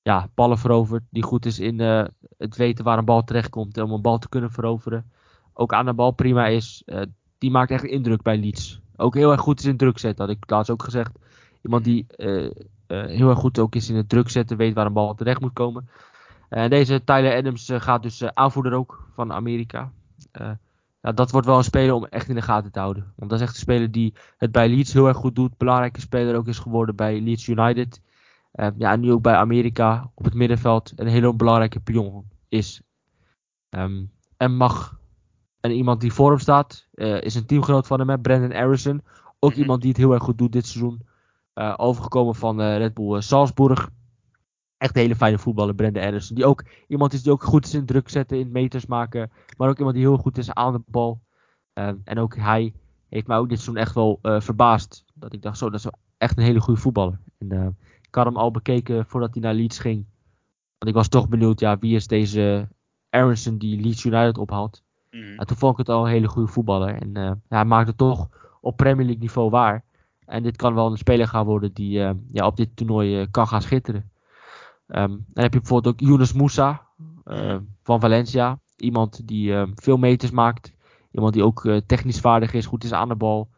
ja, ballen verovert. Die goed is in uh, het weten waar een bal terechtkomt. Om een bal te kunnen veroveren. Ook aan de bal prima is. die maakt echt indruk bij Leeds. Ook heel erg goed is in druk zetten. Had ik laatst ook gezegd. Iemand die heel erg goed ook is in het druk zetten. Weet waar een bal terecht moet komen. En eh, deze Tyler Adams eh, gaat dus eh, aanvoerder ook van Amerika. Ja, dat wordt wel een speler om echt in de gaten te houden. Want dat is echt een speler die het bij Leeds heel erg goed doet. Belangrijke speler ook is geworden bij Leeds United. ja, en nu ook bij Amerika op het middenveld een hele belangrijke pion is. Um, en mag, en iemand die voor hem staat, uh, is een teamgenoot van hem, Brandon Harrison. Ook mhm. iemand die het heel erg goed doet dit seizoen. Uh, overgekomen van uh, Red Bull Salzburg echt een hele fijne voetballer, Brenda Anderson. Die ook iemand is die ook goed is in druk zetten, in meters maken. Maar ook iemand die heel goed is aan de bal. Ehm, en ook hij heeft mij ook dit seizoen echt wel verbaasd. Dat ik dacht, zo, dat is echt een hele goede voetballer. En, ik had hem al bekeken voordat hij naar Leeds ging. Want ik was toch benieuwd, ja, wie is deze Aronson die Leeds United ophaalt. Mm. En toen vond ik het al een hele goede voetballer. En uh, ja, hij maakte het toch op Premier League niveau waar. En dit kan wel een speler gaan worden die ja, op dit toernooi kan gaan schitteren. Um, dan heb je bijvoorbeeld ook Yunus Moussa van Valencia. Iemand die veel meters maakt. Iemand die ook technisch vaardig is, goed is aan de bal.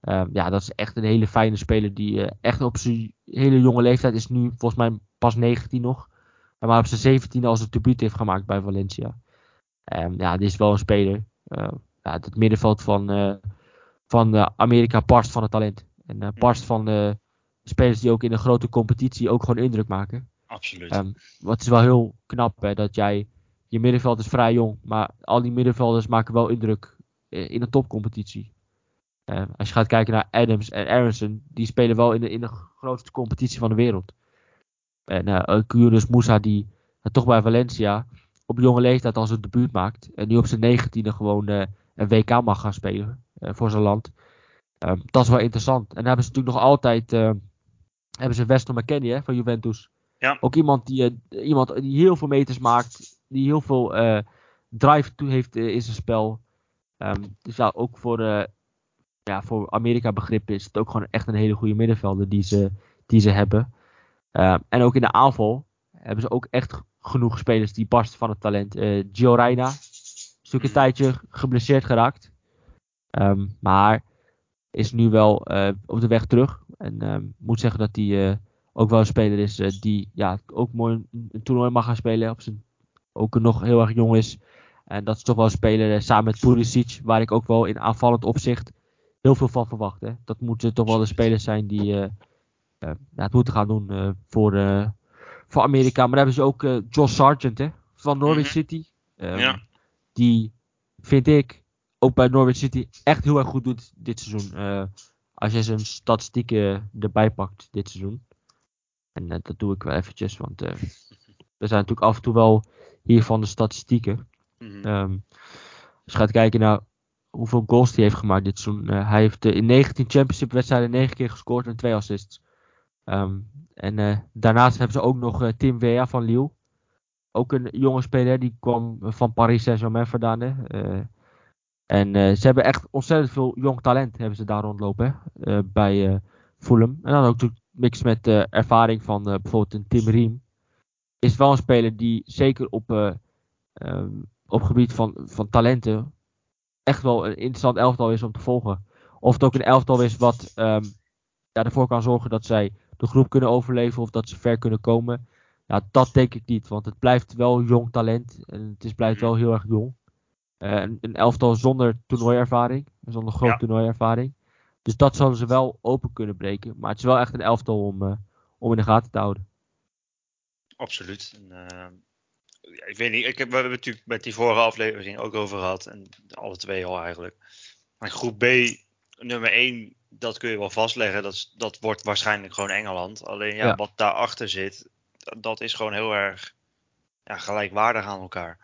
Um, ja, dat is echt een hele fijne speler die eh, echt op zijn hele jonge leeftijd is nu volgens mij pas 19 nog. Maar op zijn 17 als het debuut heeft gemaakt bij Valencia. Um, ja, dit is wel een speler. ja, het middenveld van, van Amerika parst van het talent. En parst van de spelers die ook in een grote competitie ook gewoon indruk maken. Absoluut. Um, wat is wel heel knap, hè, dat jij, je middenveld is vrij jong, maar al die middenvelders maken wel indruk eh, in een topcompetitie. Uh, als je gaat kijken naar Adams en Aronson, die spelen wel in de, in de grootste competitie van de wereld. En uh, Moussa, die uh, toch bij Valencia op jonge leeftijd al zijn debuut maakt. En nu op zijn negentiende gewoon een WK mag gaan spelen voor zijn land. Um, dat is wel interessant. En dan hebben ze natuurlijk nog altijd hebben ze Weston McKennie hè, van Juventus. Ja. Ook iemand die, uh, iemand die heel veel meters maakt. Die heel veel uh, drive toe heeft uh, in zijn spel. Um, dus ja, ook voor, ja, voor Amerika begrip is het ook gewoon echt een hele goede middenvelder die ze, die ze hebben. Uh, en ook in de aanval hebben ze ook echt genoeg spelers die barsten van het talent. Uh, Gio Reina is natuurlijk een tijdje geblesseerd geraakt. Ehm, maar is nu wel op de weg terug. En ehm, moet zeggen dat hij ook wel een speler is die ja, ook mooi een, toernooi mag gaan spelen. Op zijn, ook nog heel erg jong is. En dat is toch wel een speler samen met Pulisic, waar ik ook wel in aanvallend opzicht heel veel van verwacht. Hè. Dat moeten toch wel de spelers zijn die het moeten gaan doen voor, voor Amerika. Maar dan hebben ze ook Josh Sargent hè, van Norwich mhm. City. Um, ja. Die vind ik ook bij Norwich City echt heel erg goed doet dit seizoen. als je zijn statistieken erbij pakt dit seizoen. En dat doe ik wel eventjes, want we zijn natuurlijk af en toe wel hier van de statistieken. Mm -hmm. als je gaat kijken naar hoeveel goals hij heeft gemaakt dit seizoen. Uh, hij heeft uh, in 19 Championship wedstrijden 9 keer gescoord en 2 assists. Um, en uh, daarnaast hebben ze ook nog Tim Wea van Lille. Ook een jonge speler, die kwam van Paris Saint-Germain vandaan. en ze hebben echt ontzettend veel jong talent hebben ze daar rondlopen bij Fulham. En dan ook mix met ervaring van bijvoorbeeld een Tim Riem. Is wel een speler die zeker op, um, op gebied van, van talenten echt wel een interessant elftal is om te volgen. Of het ook een elftal is wat um, ja, ervoor kan zorgen dat zij de groep kunnen overleven of dat ze ver kunnen komen. Ja, dat denk ik niet, want het blijft wel jong talent en het is, blijft wel heel erg jong. Uh, een, een, elftal zonder toernooiervaring, zonder grote ja. toernooiervaring. Dus dat zullen ze wel open kunnen breken. Maar het is wel echt een elftal om, uh, om in de gaten te houden. Absoluut. En, uh, ik weet niet, ik heb, we hebben het natuurlijk met die vorige aflevering ook over gehad. En alle twee al eigenlijk. Maar groep B, nummer 1, dat kun je wel vastleggen. Dat, dat wordt waarschijnlijk gewoon Engeland. Alleen ja, ja. wat daarachter zit, dat is gewoon heel erg ja, gelijkwaardig aan elkaar.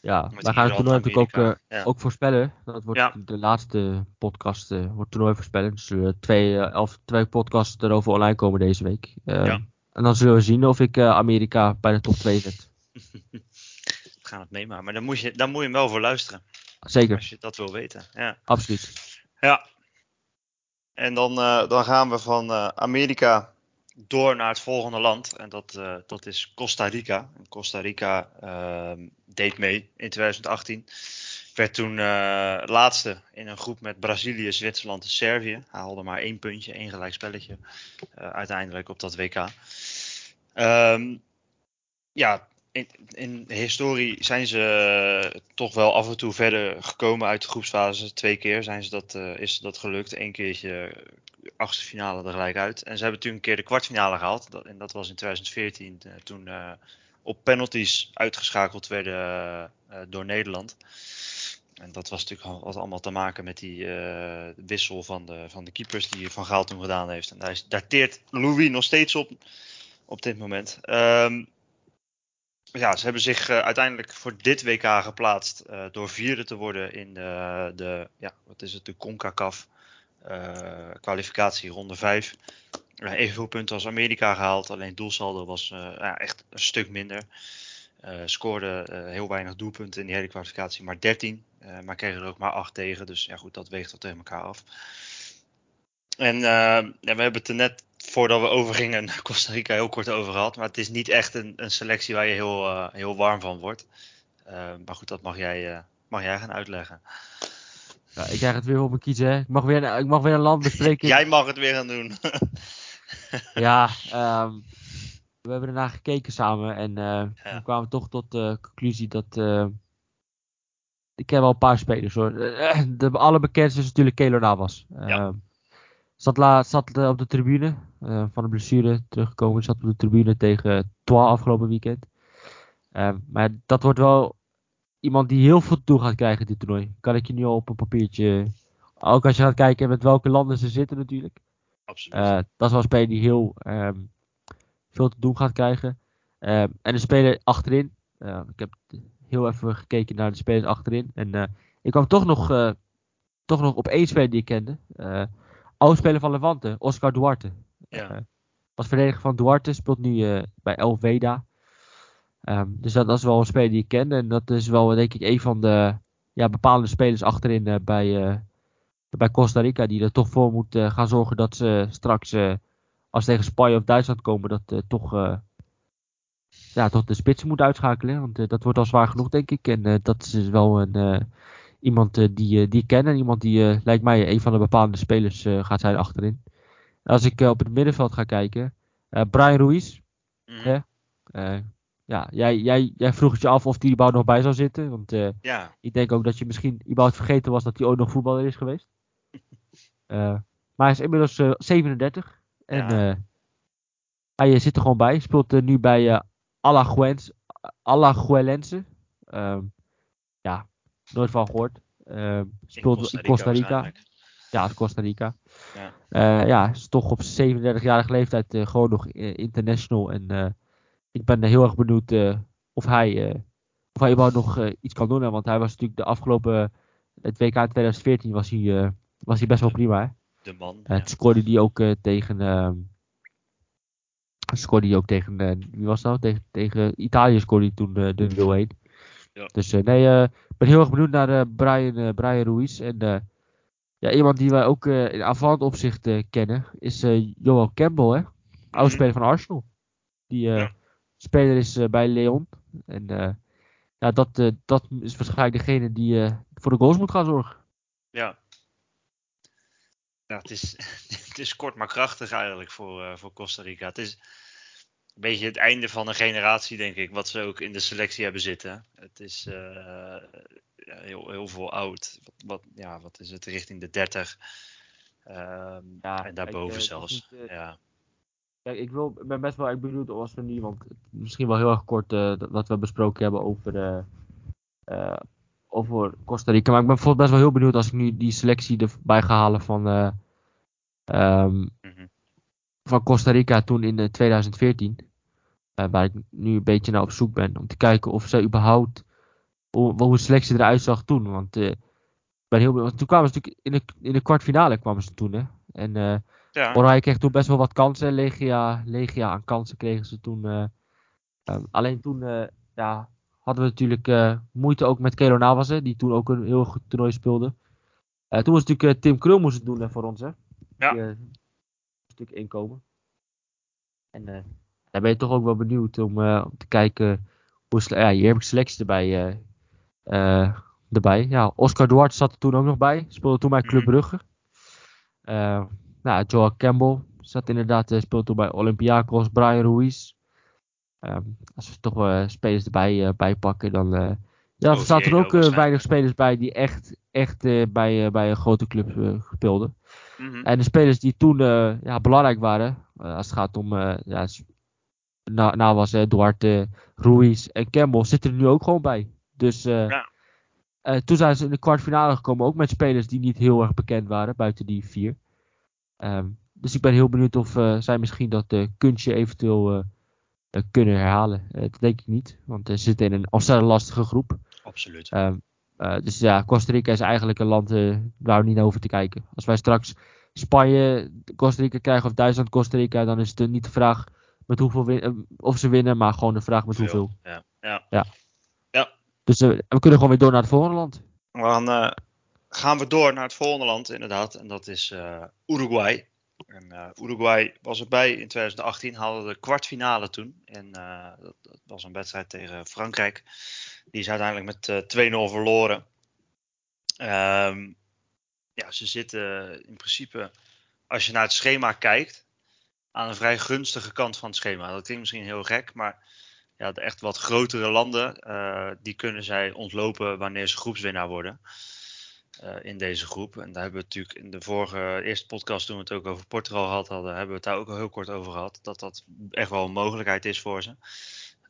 Ja, wij gaan het toernooi natuurlijk ook, uh, ja. ook voorspellen. Dat wordt ja. de laatste podcast, uh, wordt toernooi voorspellen. Dus uh, twee, elf, twee podcasts erover online komen deze week. ja. En dan zullen we zien of ik Amerika bij de top 2 zet. we gaan het meemaken. Maar dan moet, je, dan moet je hem wel voor luisteren. Zeker. Als je dat wil weten. Ja. Absoluut. Ja. En dan, uh, dan gaan we van uh, Amerika door naar het volgende land. En dat, uh, dat is Costa Rica. En Costa Rica ehm, deed mee in 2018. Werd toen laatste in een groep met Brazilië, Zwitserland en Servië. Haalde maar één puntje, één gelijk spelletje. uiteindelijk op dat WK. Um, ja, in, de historie zijn ze uh, toch wel af en toe verder gekomen uit de groepsfase. Twee keer zijn ze dat, uh, is dat gelukt. Eén keertje achtste finale er gelijk uit. En ze hebben toen een keer de kwartfinale gehaald. Dat, en dat was in 2014 uh, toen op penalties uitgeschakeld werden door Nederland. En dat was natuurlijk had allemaal te maken met die wissel van de, van de keepers die Van Gaal toen gedaan heeft. En daar is, dateert Louis nog steeds op op dit moment. Um, ja, ze hebben zich uh, uiteindelijk voor dit WK geplaatst uh, door vierde te worden in de, de ja, wat is het, de CONCACAF uh, kwalificatie ronde 5. evenveel punten als Amerika gehaald, alleen doelsaldo was echt een stuk minder. scoorde heel weinig doelpunten in die hele kwalificatie, maar 13. maar kregen er ook maar 8 tegen, dus ja goed, dat weegt wel tegen elkaar af. En we hebben het er net voordat we overgingen Costa Rica heel kort over gehad. Maar het is niet echt een, een selectie waar je heel, uh, heel warm van wordt. Uh, maar goed, dat mag jij, uh, mag jij gaan uitleggen. Ja, ik krijg het weer op mijn kiezen. Ik mag weer, ik mag weer een land bespreken. jij mag het weer gaan doen. ja, um, we hebben ernaar gekeken samen. En ja. we kwamen toch tot de conclusie dat... ik ken wel een paar spelers hoor. De allerbekendste is natuurlijk Kelo Navas. Ja. Ehm, Zat, la, zat uh, op de tribune, uh, van de blessure teruggekomen. Zat op de tribune tegen Troyes afgelopen weekend. Uh, maar dat wordt wel iemand die heel veel toe gaat krijgen dit toernooi. Kan ik je nu al op een papiertje... Ook als je gaat kijken met welke landen ze zitten natuurlijk. Absoluut. dat is wel een speler die heel um, veel te doen gaat krijgen. en de speler achterin. ik heb heel even gekeken naar de spelers achterin. En ik kwam toch nog, toch nog op één speler die ik kende oudspeler van Levante, Oscar Duarte. Ja. Was verdediger van Duarte, speelt nu uh, bij El Veda. Um, dus dat, dat, is wel een speler die ik ken. En dat is wel denk ik een van de ja, bepalende spelers achterin uh, bij, bij Costa Rica. Die er toch voor moet gaan zorgen dat ze straks, als ze tegen Spanje of Duitsland komen, dat toch ja, tot de spits moet uitschakelen. Want dat wordt al zwaar genoeg, denk ik. En dat is wel een, iemand die, die ik ken. En iemand die, lijkt mij, een van de bepalende spelers gaat zijn achterin. Als ik op het middenveld ga kijken. Brian Ruiz. Mm ja, jij, jij, jij vroeg het je af of die überhaupt nog bij zou zitten. Want ja. ik denk ook dat je misschien überhaupt vergeten was dat hij ooit nog voetballer is geweest. maar hij is inmiddels 37. En ja. hij zit er gewoon bij. Speelt nu bij Alajuelense. Um, ja, nooit van gehoord. Uh, speelt in Costa Rica. Costa Rica. Ja, Costa Rica. Ja. Ja, is toch op 37-jarige leeftijd uh, gewoon nog international. En ik ben heel erg benieuwd of hij, of hij überhaupt nog iets kan doen. Want hij was natuurlijk de afgelopen, het WK 2014 was hij, was hij best wel prima. Hè? De man. Ja. scoorde hij ook tegen ehm, scoorde hij ook tegen, wie was dat? Tegen, tegen Italië scoorde hij toen de 0-1. Ja. Dus uh, nee, ik ben heel erg benieuwd naar Brian, Brian Ruiz. En ja, iemand die wij ook in aanvallend opzicht kennen is Joel Campbell, hè? Oude mhm. speler van Arsenal. Die ja. speler is bij Leon. En ja, dat, dat is waarschijnlijk degene die voor de goals moet gaan zorgen. Ja, ja, het, is, het is kort maar krachtig eigenlijk voor, uh, voor Costa Rica. Het is een beetje het einde van een generatie, denk ik, wat ze ook in de selectie hebben zitten. Het is uh, heel, heel veel oud. Wat, wat, ja, wat is het, richting de 30. Uh, ehm, ja, en daarboven ik, zelfs. Niet, ja. Kijk, ik wil, ben best wel erg benieuwd als we nu, want misschien wel heel erg kort wat we besproken hebben over over Costa Rica. Maar ik ben bijvoorbeeld best wel heel benieuwd als ik nu die selectie erbij ga halen van, uh, um, van Costa Rica toen in 2014. Uh, eh, waar ik nu een beetje naar op zoek ben. Om te kijken of ze überhaupt. Hoe, hoe de selectie eruit zag toen. Want uh, ben heel benieuwd. Toen kwamen ze natuurlijk in de, in de kwartfinale kwamen ze toen. Hè? En uh, ja. Oranje kreeg toen best wel wat kansen. Legia, Legia aan kansen kregen ze toen. Um, alleen toen ja, hadden we natuurlijk moeite ook met Kelo Navas, die toen ook een heel goed toernooi speelde. Toen was natuurlijk Tim Krul moest het doen voor ons, hè. Ja. Die, een stuk inkomen. En daar ben je toch ook wel benieuwd om, om te kijken hoe ja, hier heb ik selectie erbij. erbij. Ja, Oscar Duarte zat er toen ook nog bij. Speelde toen bij Club mhm. Brugge. nou, Joel Campbell zat inderdaad, speelde toen bij Olympiakos. Brian Ruiz. Um, als we toch uh, spelers erbij uh, bij pakken, dan. Uh, ja, er zaten er ook weinig spelers bij die echt, echt bij, bij een grote club speelden. Mm -hmm. En de spelers die toen ja, belangrijk waren, als het gaat om. ja, nou was Duarte, Ruiz en Campbell zitten er nu ook gewoon bij. Dus ja. toen zijn ze in de kwartfinale gekomen, ook met spelers die niet heel erg bekend waren, buiten die vier. Um, dus ik ben heel benieuwd of zij misschien dat kunstje eventueel kunnen herhalen. Dat denk ik niet, want ze zitten in een ontzettend lastige groep. Absoluut. Uh, dus ja, Costa Rica is eigenlijk een land waar we niet naar hoeven te kijken. Als wij straks Spanje, Costa Rica krijgen of Duitsland, Costa Rica, dan is het niet de vraag met hoeveel of ze winnen, maar gewoon de vraag met hoeveel. Ja. Ja. ja. ja. Dus we kunnen gewoon weer door naar het volgende land. We gaan, gaan we door naar het volgende land, inderdaad. En dat is Uruguay. En uh, Uruguay was erbij in 2018, hadden de kwartfinale toen. En uh, dat, dat, was een wedstrijd tegen Frankrijk. Die is uiteindelijk met uh, eh, 2-0 verloren. Um, ja, ze zitten in principe, als je naar het schema kijkt, aan een vrij gunstige kant van het schema. Dat klinkt misschien heel gek, maar ja, de echt wat grotere landen, die kunnen zij ontlopen wanneer ze groepswinnaar worden. Uh, in deze groep. En daar hebben we natuurlijk in de vorige eerste podcast, toen we het ook over Portugal hadden, hebben we het daar ook al heel kort over gehad. Dat dat echt wel een mogelijkheid is voor ze.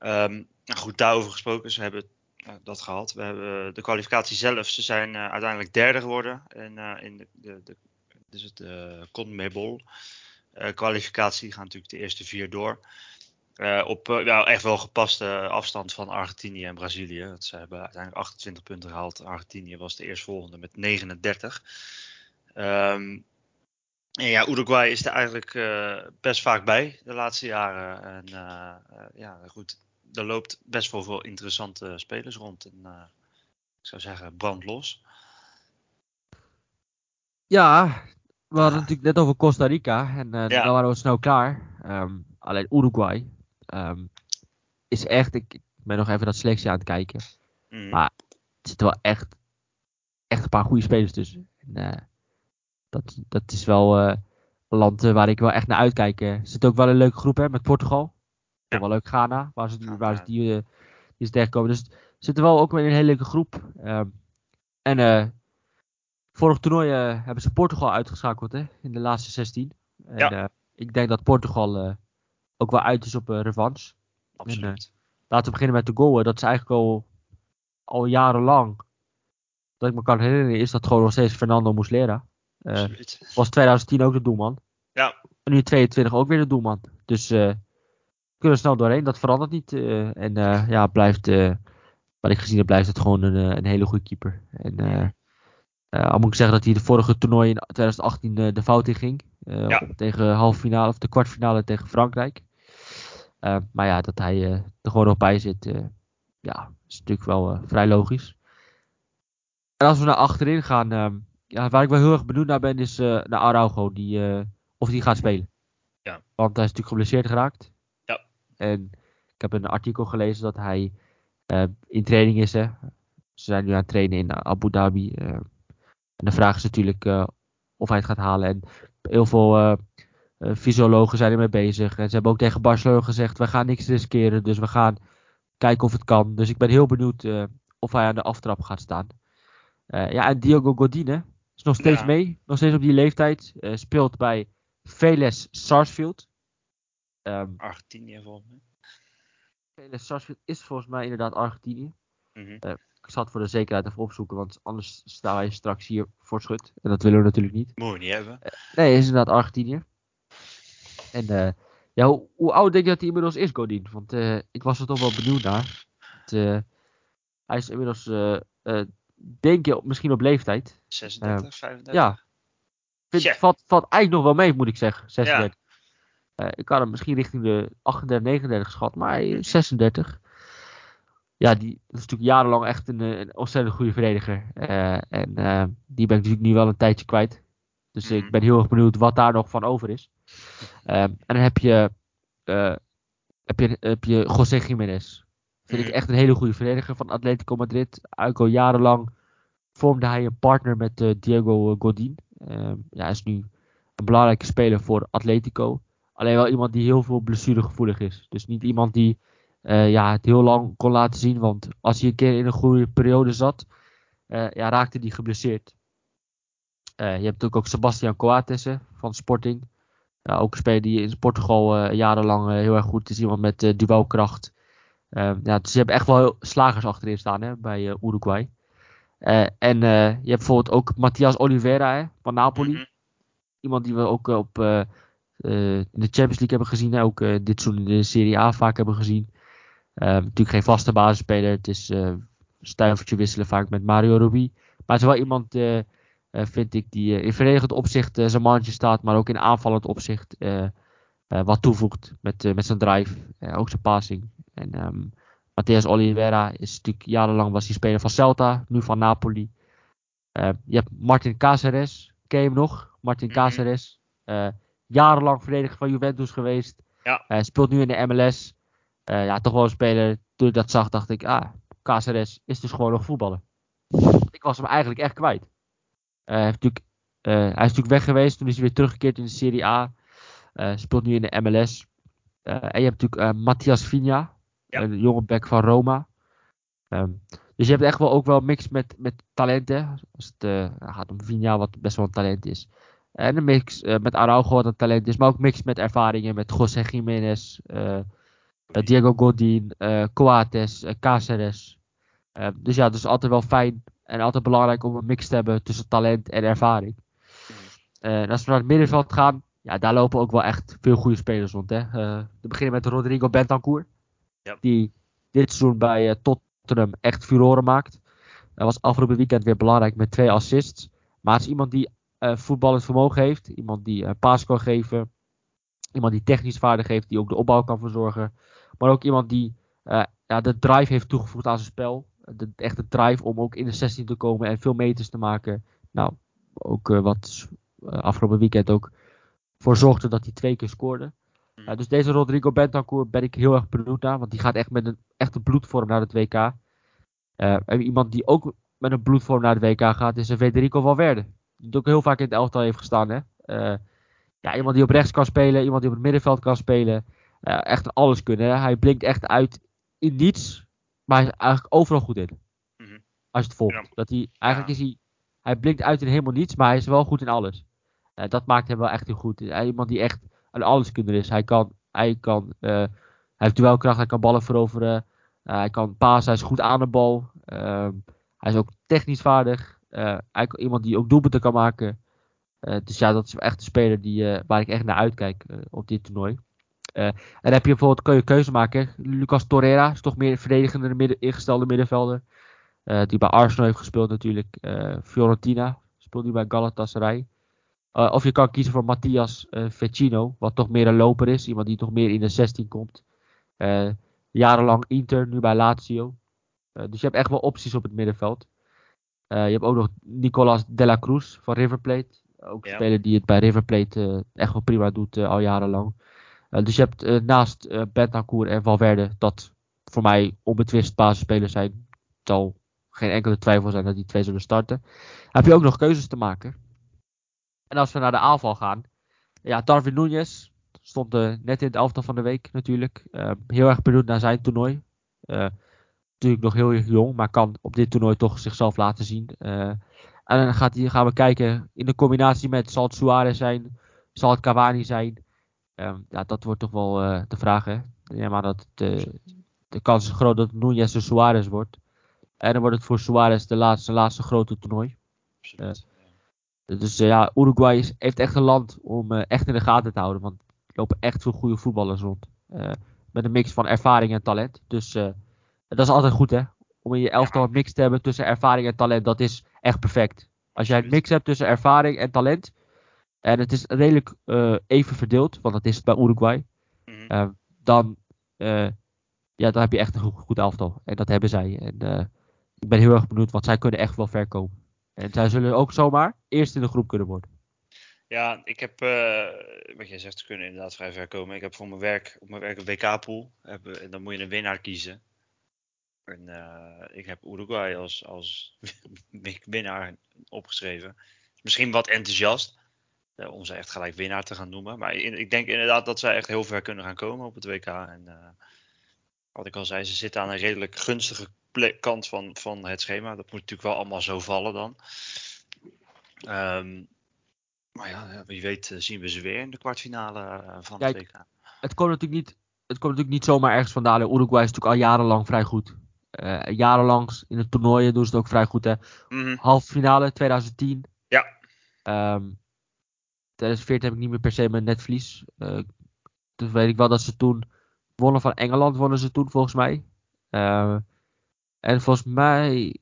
Um, nou goed, daarover gesproken, ze hebben uh, dat gehad. We hebben de kwalificatie zelf, ze zijn uiteindelijk derde geworden in, in de, de, de, dus het CONMEBOL kwalificatie. Die gaan natuurlijk de eerste vier door. Uh, op uh, nou, echt wel gepaste afstand van Argentinië en Brazilië. Ze hebben uiteindelijk 28 punten gehaald. Argentinië was de eerstvolgende met 39. Um, ehm, en ja, Uruguay is er eigenlijk best vaak bij de laatste jaren. En ja, goed, er loopt best wel veel interessante spelers rond. En ik zou zeggen, brand los. Ja, we hadden het natuurlijk net over Costa Rica. En ja. dan waren we snel klaar. Um, alleen Uruguay Um, is echt, ik, ik ben nog even dat selectie aan het kijken. Mhm. Maar er zitten wel echt, echt een paar goede spelers tussen. En, eh, dat, dat is wel eh, een land eh, waar ik wel echt naar uitkijk. eh. Er zit ook wel een leuke groep hè, met Portugal. Ja. Wel leuk Ghana, waar ze, waar ze die, eh, die is tegenkomen. Dus er zitten wel ook in een hele leuke groep. Ehm, en eh vorig toernooi eh, hebben ze Portugal uitgeschakeld hè, in de laatste 16. En Ja. eh, ik denk dat Portugal eh, ook wel uit is op revanche. Absoluut. Laten we beginnen met de goal. hè. Dat is eigenlijk al, al jarenlang. Dat ik me kan herinneren, is dat gewoon nog steeds Fernando Muslera. Absoluut. was 2010 ook de doelman. Ja. En nu 22 ook weer de doelman. Dus eh kunnen snel doorheen. Dat verandert niet. en ja, blijft, wat ik gezien heb, blijft het gewoon een, een hele goede keeper. En al moet ik zeggen dat hij de vorige toernooi in 2018 eh, de fout in ging. eh, Ja. tegen halve finale of de kwartfinale tegen Frankrijk. Eh, maar ja, dat hij eh, er gewoon nog bij zit, eh, ja, is natuurlijk wel eh, vrij logisch. En als we naar achterin gaan, ehm, ja, waar ik wel heel erg benieuwd naar ben, is eh, naar Araujo, die, eh, of die gaat spelen. Ja. Want hij is natuurlijk geblesseerd geraakt. Ja. En ik heb een artikel gelezen dat hij eh, in training is. Hè. Ze zijn nu aan het trainen in Abu Dhabi. En de vraag is natuurlijk eh, of hij het gaat halen. En heel veel eh, eh, fysiologen zijn ermee bezig. En ze hebben ook tegen Barcelona gezegd: we gaan niks riskeren. Dus we gaan kijken of het kan. Dus ik ben heel benieuwd of hij aan de aftrap gaat staan. Ja, en Diogo Godine is nog steeds Ja. mee. Nog steeds op die leeftijd. speelt bij Veles Sarsfield. Ehm Argentinië volgens mij. Veles Sarsfield is volgens mij inderdaad Argentinië. Mhm. Ik zal het voor de zekerheid even opzoeken, want anders sta je straks hier voor schut. En dat willen we natuurlijk niet. Moet je niet hebben. Nee, is inderdaad Argentinië. En eh, ja, hoe, hoe oud denk je dat hij inmiddels is, Godin? Want eh, ik was er toch wel benieuwd naar. Want, eh, hij is inmiddels, eh, eh, denk je, misschien op leeftijd. 36, 35. Ja. Vind, valt, valt eigenlijk nog wel mee, moet ik zeggen. 36. Eh, ik had hem misschien richting de 38, 39 geschat, maar hij Mhm. is 36. Ja, die is natuurlijk jarenlang echt een, eh, een ontzettend goede verdediger. Eh, en eh, die ben ik natuurlijk nu wel een tijdje kwijt. Dus ik Mhm. ben heel erg benieuwd wat daar nog van over is. Ehm, en dan heb je, heb je, heb je José Jiménez. Vind ik Mhm. echt een hele goede verdediger van Atletico Madrid. Eigenlijk al jarenlang vormde hij een partner met Diego Godin. Ehm, ja, hij is nu een belangrijke speler voor Atletico. Alleen wel iemand die heel veel blessuregevoelig is. Dus niet iemand die eh, ja, het heel lang kon laten zien. Want als hij een keer in een goede periode zat, eh, ja, raakte hij geblesseerd. Eh, je hebt natuurlijk ook Sebastian Coates van Sporting. Ook een speler die in Portugal jarenlang heel erg goed is. Iemand met duelkracht. Eh, ja, dus je hebt echt wel slagers achterin staan hè, bij Uruguay. En je hebt bijvoorbeeld ook Matthias Oliveira hè, van Napoli. Mhm. Iemand die we ook op, in de Champions League hebben gezien. Hè, ook dit seizoen in de Serie A vaak hebben gezien. Eh, natuurlijk geen vaste basisspeler. Het is eh, stuivertje wisselen vaak met Mario Rui. Maar het is wel iemand, eh, vind ik, die in verdedigend opzicht zijn mannetje staat. Maar ook in aanvallend opzicht wat toevoegt met, met zijn drive. ook zijn passing. En ehm Matheus Oliveira is natuurlijk jarenlang was hij speler van Celta. Nu van Napoli. Je hebt Martin Caceres. Ken je hem nog? Martin Mhm. Caceres. eh, jarenlang verdediger van Juventus geweest. Ja. Hij speelt nu in de MLS. Eh, ja, toch wel een speler. Toen ik dat zag, dacht ik, ah, Caceres is dus gewoon nog voetballer. Ik was hem eigenlijk echt kwijt. Eh, hij, heeft natuurlijk, eh, hij is natuurlijk weg geweest. Toen is hij weer teruggekeerd in de Serie A. Speelt nu in de MLS. En je hebt natuurlijk Matthias Vigna. Ja. Een jonge back van Roma. Ehm, dus je hebt echt wel ook wel een mix met, met talenten. Als het gaat om Vigna, wat best wel een talent is. En een mix met Araujo, wat een talent is. Maar ook een mix met ervaringen. Met José Jiménez. Eh, Diego Godin. eh Coates. eh, Cáceres. Eh, dus ja, het is altijd wel fijn. En altijd belangrijk om een mix te hebben tussen talent en ervaring. Eh, en als we naar het middenveld gaan. Ja, daar lopen ook wel echt veel goede spelers rond. Hè. We beginnen met Rodrigo Bentancur. Ja. Die dit seizoen bij Tottenham echt furoren maakt. Hij was afgelopen weekend weer belangrijk met twee assists. Maar het is iemand die voetballend vermogen heeft. Iemand die paas kan geven. Iemand die technisch vaardig heeft. Die ook de opbouw kan verzorgen. Maar ook iemand die eh, ja, de drive heeft toegevoegd aan zijn spel. De, echt de drive om ook in de 16 te komen en veel meters te maken. Nou, ook eh, wat eh, afgelopen weekend ook voor zorgde dat hij twee keer scoorde. Uh, dus deze Rodrigo Bentancur ben ik heel erg benieuwd naar. Want die gaat echt met een echte bloedvorm naar het WK. Uh, iemand die ook met een bloedvorm naar het WK gaat is Federico Valverde. Die ook heel vaak in het elftal heeft gestaan. Hè? Uh, ja, iemand die op rechts kan spelen. Iemand die op het middenveld kan spelen. Echt alles kunnen. Hij blinkt echt uit in niets. Maar hij is eigenlijk overal goed in. Mhm. Als je het volgt. Ja. Dat hij, eigenlijk Ja. is hij, hij blinkt uit in helemaal niets. Maar hij is wel goed in alles. Dat maakt hem wel echt heel goed. Hij is iemand die echt een alleskunner is. Hij kan, hij kan, eh, hij heeft duelkracht, hij kan ballen veroveren. Eh, hij kan pasen, hij is goed aan de bal. Ehm, hij is ook technisch vaardig. Eh, hij iemand die ook doelpunten kan maken. Dus ja, dat is echt een speler die, waar ik echt naar uitkijk op dit toernooi. Eh, en dan heb je bijvoorbeeld, kun je keuze maken. Lucas Torreira is toch meer een verdedigende midden, ingestelde middenvelder. Eh, die bij Arsenal heeft gespeeld natuurlijk. Eh, Fiorentina speelt nu bij Galatasaray. Uh, of je kan kiezen voor Matthias uh, Vecino, wat toch meer een loper is. Iemand die toch meer in de 16 komt. Uh, jarenlang Inter, nu bij Lazio. Dus je hebt echt wel opties op het middenveld. je hebt ook nog Nicolas de la Cruz van River Plate. Ook een Ja. speler die het bij River Plate echt wel prima doet al jarenlang. Dus je hebt naast Bentancur en Valverde, dat voor mij onbetwist basisspelers zijn. Zal geen enkele twijfel zijn dat die twee zullen starten. Heb je ook nog keuzes te maken. En als we naar de aanval gaan. Ja, Darwin Núñez stond uh, net in het elftal van de week natuurlijk. Uh, heel erg benieuwd naar zijn toernooi. Uh, natuurlijk nog heel jong, maar kan op dit toernooi toch zichzelf laten zien. en dan gaat gaan we kijken in de combinatie met zal het Suarez zijn, zal het Cavani zijn. Ja, dat wordt toch wel de vraag hè. Ja, maar dat de, de kans is groot dat Núñez de Suarez wordt. En dan wordt het voor Suarez de laatste, laatste grote toernooi. Absoluut. Dus uh, ja, Uruguay is, heeft echt een land om uh, echt in de gaten te houden. Want er lopen echt veel goede voetballers rond. Uh, met een mix van ervaring en talent. Dus dat is altijd goed hè. Om in je elftal een mix te hebben tussen ervaring en talent. Dat is echt perfect. Als jij een mix hebt tussen ervaring en talent. En het is redelijk even verdeeld. Want dat is het bij Uruguay. Mm -hmm. dan, ja, dan heb je echt een goed, goed elftal. En dat hebben zij. En ik ben heel erg benieuwd. Want zij kunnen echt wel ver komen. En zij zullen ook zomaar eerst in de groep kunnen worden. Ja, ik heb, wat jij zegt, ze kunnen inderdaad vrij ver komen. Ik heb voor mijn werk, op mijn werk een WK-pool. En dan moet je een winnaar kiezen. En ik heb Uruguay als, als winnaar opgeschreven. Misschien wat enthousiast om ze echt gelijk winnaar te gaan noemen. Maar in, ik denk inderdaad dat zij echt heel ver kunnen gaan komen op het WK. En wat ik al zei, ze zitten aan een redelijk gunstige kant van, van het schema. Dat moet natuurlijk wel allemaal zo vallen dan. Um, maar ja, wie weet uh, zien we ze weer in de kwartfinale van Kijk, het WK. Het komt natuurlijk niet, het komt natuurlijk niet zomaar ergens vandaan. Uruguay is natuurlijk al jarenlang vrij goed. Uh, jarenlang in de toernooien doen ze het ook vrij goed. Hè. Mm -hmm. Halve finale 2010. Ja. Um, 2014 heb ik niet meer per se mijn netvlies. dus weet ik wel dat ze toen wonnen van Engeland, wonnen ze toen volgens mij. En volgens mij, ik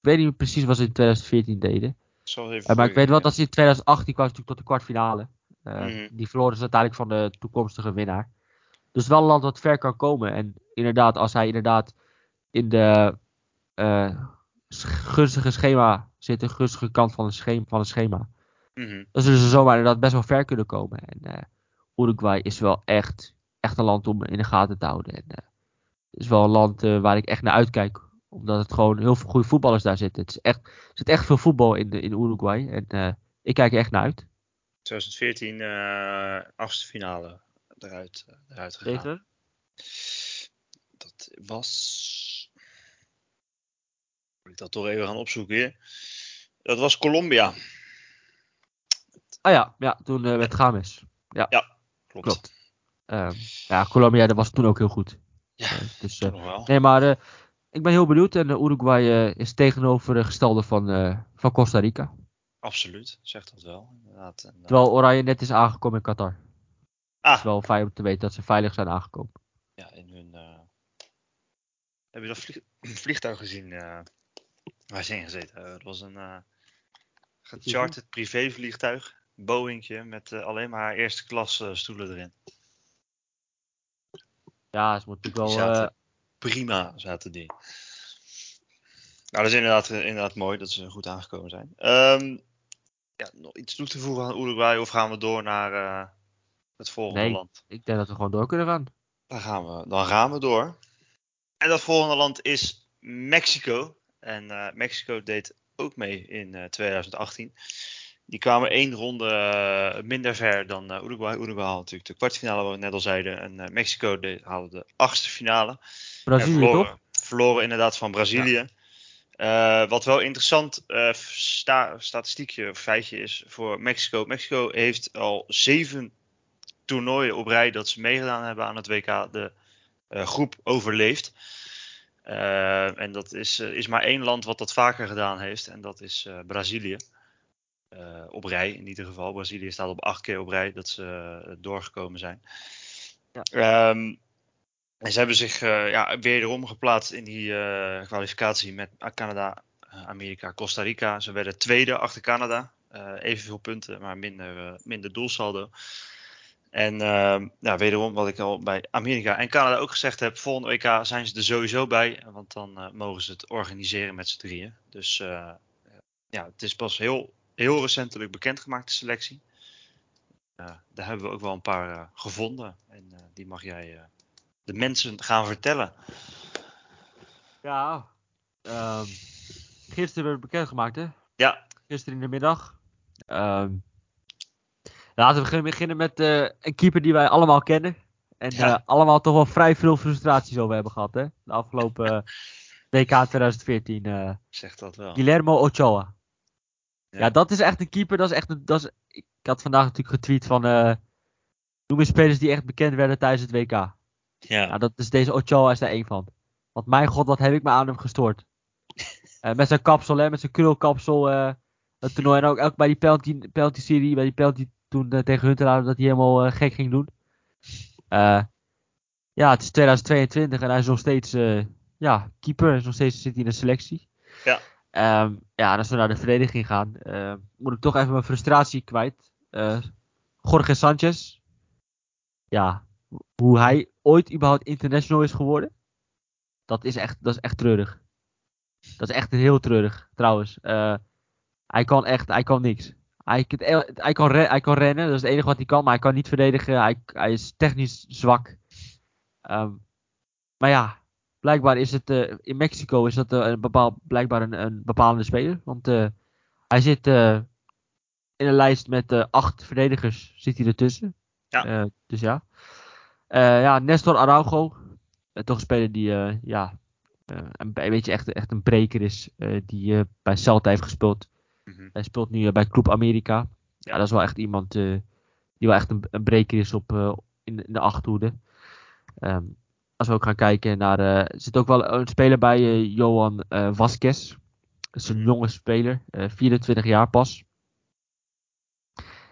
weet niet precies wat ze in 2014 deden. Uh, maar ik weet wel dat ze in 2018 kwamen tot de kwartfinale. Uh, mm. Die verloren ze uiteindelijk van de toekomstige winnaar. Dus wel een land dat ver kan komen. En inderdaad, als hij inderdaad in de uh, gunstige schema zit, de gunstige kant van het schema, van het schema Mm -hmm. dan zullen ze zomaar inderdaad best wel ver kunnen komen. En uh, Uruguay is wel echt, echt een land om in de gaten te houden. En, het is wel een land uh, waar ik echt naar uitkijk. Omdat het gewoon heel veel goede voetballers daar zitten. Het is echt, er zit echt veel voetbal in, de, in Uruguay. En uh, ik kijk er echt naar uit. 2014, uh, achtste finale eruit, eruit gegaan. Tegen? Dat was. Moet ik dat toch even gaan opzoeken hier? Dat was Colombia. Ah ja, ja toen uh, met Games. Ja, ja klopt. klopt. Uh, ja, Colombia dat was toen ook heel goed. Ja, uh, dus, nog wel. Nee, maar uh, ik ben heel benieuwd. En Uruguay is tegenovergestelde van, van Costa Rica. Absoluut, zegt dat wel. Inderdaad. Terwijl Oranje net is aangekomen in Qatar. Ah. Het is wel fijn om te weten dat ze veilig zijn aangekomen. Ja, in hun. Heb je dat vlieg vliegtuig gezien waar ze in gezeten hebben? Het was een gecharterd privévliegtuig. Boeingje met uh, alleen maar eerste klas uh, stoelen erin. Ja, ze moet natuurlijk wel. zaten Uh... Prima zaten die. Nou, dat is inderdaad, inderdaad mooi dat ze goed aangekomen zijn. Um, ja, nog iets toe te voegen aan Uruguay of gaan we door naar, uh, Het volgende Nee. land. Ik denk dat we gewoon door kunnen gaan. Dan gaan, we, dan gaan we door. En dat volgende land is Mexico. En eh, Mexico deed ook mee in eh, 2018. Die kwamen één ronde eh, minder ver dan eh, Uruguay. Uruguay haalde natuurlijk de kwartfinale, wat we net al zeiden. En eh, Mexico haalde de achtste finale. Brazilië verloren, toch? verloren inderdaad van Brazilië. Wat wel interessant sta- statistiekje of feitje is voor Mexico. Mexico heeft al zeven toernooien op rij dat ze meegedaan hebben aan het WK de groep overleefd. Eh, en dat is, is maar één land wat dat vaker gedaan heeft. En dat is Brazilië. Eh, op rij in ieder geval. Brazilië staat op acht keer op rij dat ze eh, doorgekomen zijn. Ja. Ehm, en ze hebben zich eh, ja, wederom geplaatst in die kwalificatie met Canada, Amerika, Costa Rica. Ze werden tweede achter Canada. Evenveel punten, maar minder, minder doelsaldo. En ehm, ja, wederom, wat ik al bij Amerika en Canada ook gezegd heb, volgende WK zijn ze er sowieso bij. Want dan mogen ze het organiseren met z'n drieën. Dus ja, het is pas heel, heel recentelijk bekendgemaakt, de selectie. Eh, daar hebben we ook wel een paar eh, gevonden. En eh, die mag jij eh, de mensen gaan vertellen. Ja. ehm, gisteren werd het bekendgemaakt, hè? Ja, Gisteren in de middag. Ehm, laten we beginnen- met eh, een keeper die wij allemaal kennen. En Ja. eh, allemaal toch wel vrij veel frustraties over hebben gehad, hè? De afgelopen WK 2014. eh, zeg dat wel. Guillermo Ochoa. Ja. Ja. dat is echt een keeper. Dat is echt een, dat is, ik had vandaag natuurlijk getweet van. eh noem eens spelers die echt bekend werden tijdens het WK. Ja, Nou, dat is deze Ochoa is daar één van. Want mijn god, wat heb ik me aan hem gestoord. Eh, met zijn kapsel, hè, met zijn krulkapsel. eh het toernooi. En ook, ook bij die penalty, penalty serie, bij die penalty toen eh, tegen Huntelaar, dat hij helemaal eh, gek ging doen. Eh, ja, het is 2022 en hij is nog steeds eh, ja, keeper. Is nog steeds zit hij in de selectie. Ja. Ehm, ja, als we naar de verdediging gaan, eh, moet ik toch even mijn frustratie kwijt. Eh Jorge Sanchez. Ja, hoe hij ooit überhaupt international is geworden. Dat is echt, dat is echt treurig. Dat is echt heel treurig, trouwens. Eh, hij kan echt, hij kan niks. Hij, kan re- hij kan rennen, dat is het enige wat hij kan, maar hij kan niet verdedigen. Hij, hij is technisch zwak. Ehm, maar ja, blijkbaar is het eh, in Mexico is dat eh, een bepaal, blijkbaar een, een bepalende speler. Want eh, hij zit in een lijst met acht verdedigers, zit hij ertussen. Ja. Dus ja. Ja, Nestor Araujo. toch een speler die ja, een, beetje echt, echt een breker is. die bij Celta heeft gespeeld. Mhm. Hij speelt nu bij Club America. Ja, dat is wel echt iemand die wel echt een, een breker is op, in, in de achterhoede. Ehm, als we ook gaan kijken naar. eh, er zit ook wel een speler bij, eh, Johan eh Vasquez. Dat is een jonge speler, eh 24 jaar pas.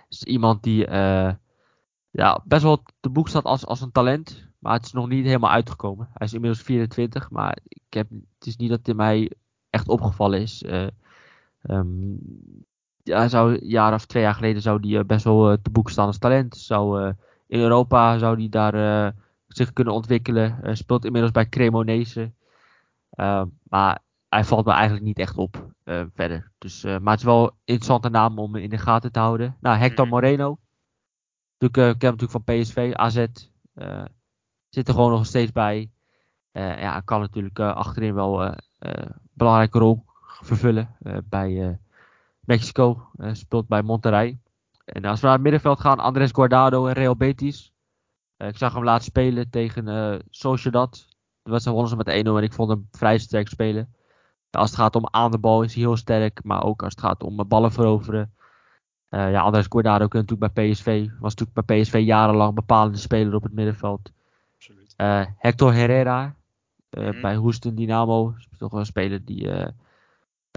is iemand die ja, best wel te boek staat als, als een talent. Maar het is nog niet helemaal uitgekomen. Hij is inmiddels 24, maar ik heb, het is niet dat hij mij echt opgevallen is. Eh, ehm, ja, zou, een jaar of twee jaar geleden zou die best wel te boek staan als talent. Zou, in Europa zou hij daar zich kunnen ontwikkelen. Hij speelt inmiddels bij Cremonese. Ehm, maar hij valt me eigenlijk niet echt op eh, verder. Dus, eh, maar het is wel een interessante naam om in de gaten te houden. Nou, Hector Mhm. Moreno. Natuurlijk, eh, ik ken hem natuurlijk van PSV, AZ. eh, zit er gewoon nog steeds bij. Eh, ja, kan natuurlijk eh, achterin wel eh, eh, een belangrijke rol vervullen eh, bij eh, Mexico. Eh, speelt bij Monterrey. En als we naar het middenveld gaan, Andres Guardado en Real Betis. Eh, ik zag hem laatst spelen tegen eh Sociedad. De wedstrijd wonnen ze met 1-0 en ik vond hem vrij sterk spelen. Als het gaat om aan de bal is hij heel sterk, maar ook als het gaat om eh, ballen veroveren. Eh, ja, Andres Guardado natuurlijk bij PSV. Was natuurlijk bij PSV jarenlang bepalende speler op het middenveld. Absoluut. Hector Herrera Mhm. bij Houston Dynamo. Is toch wel een speler die eh,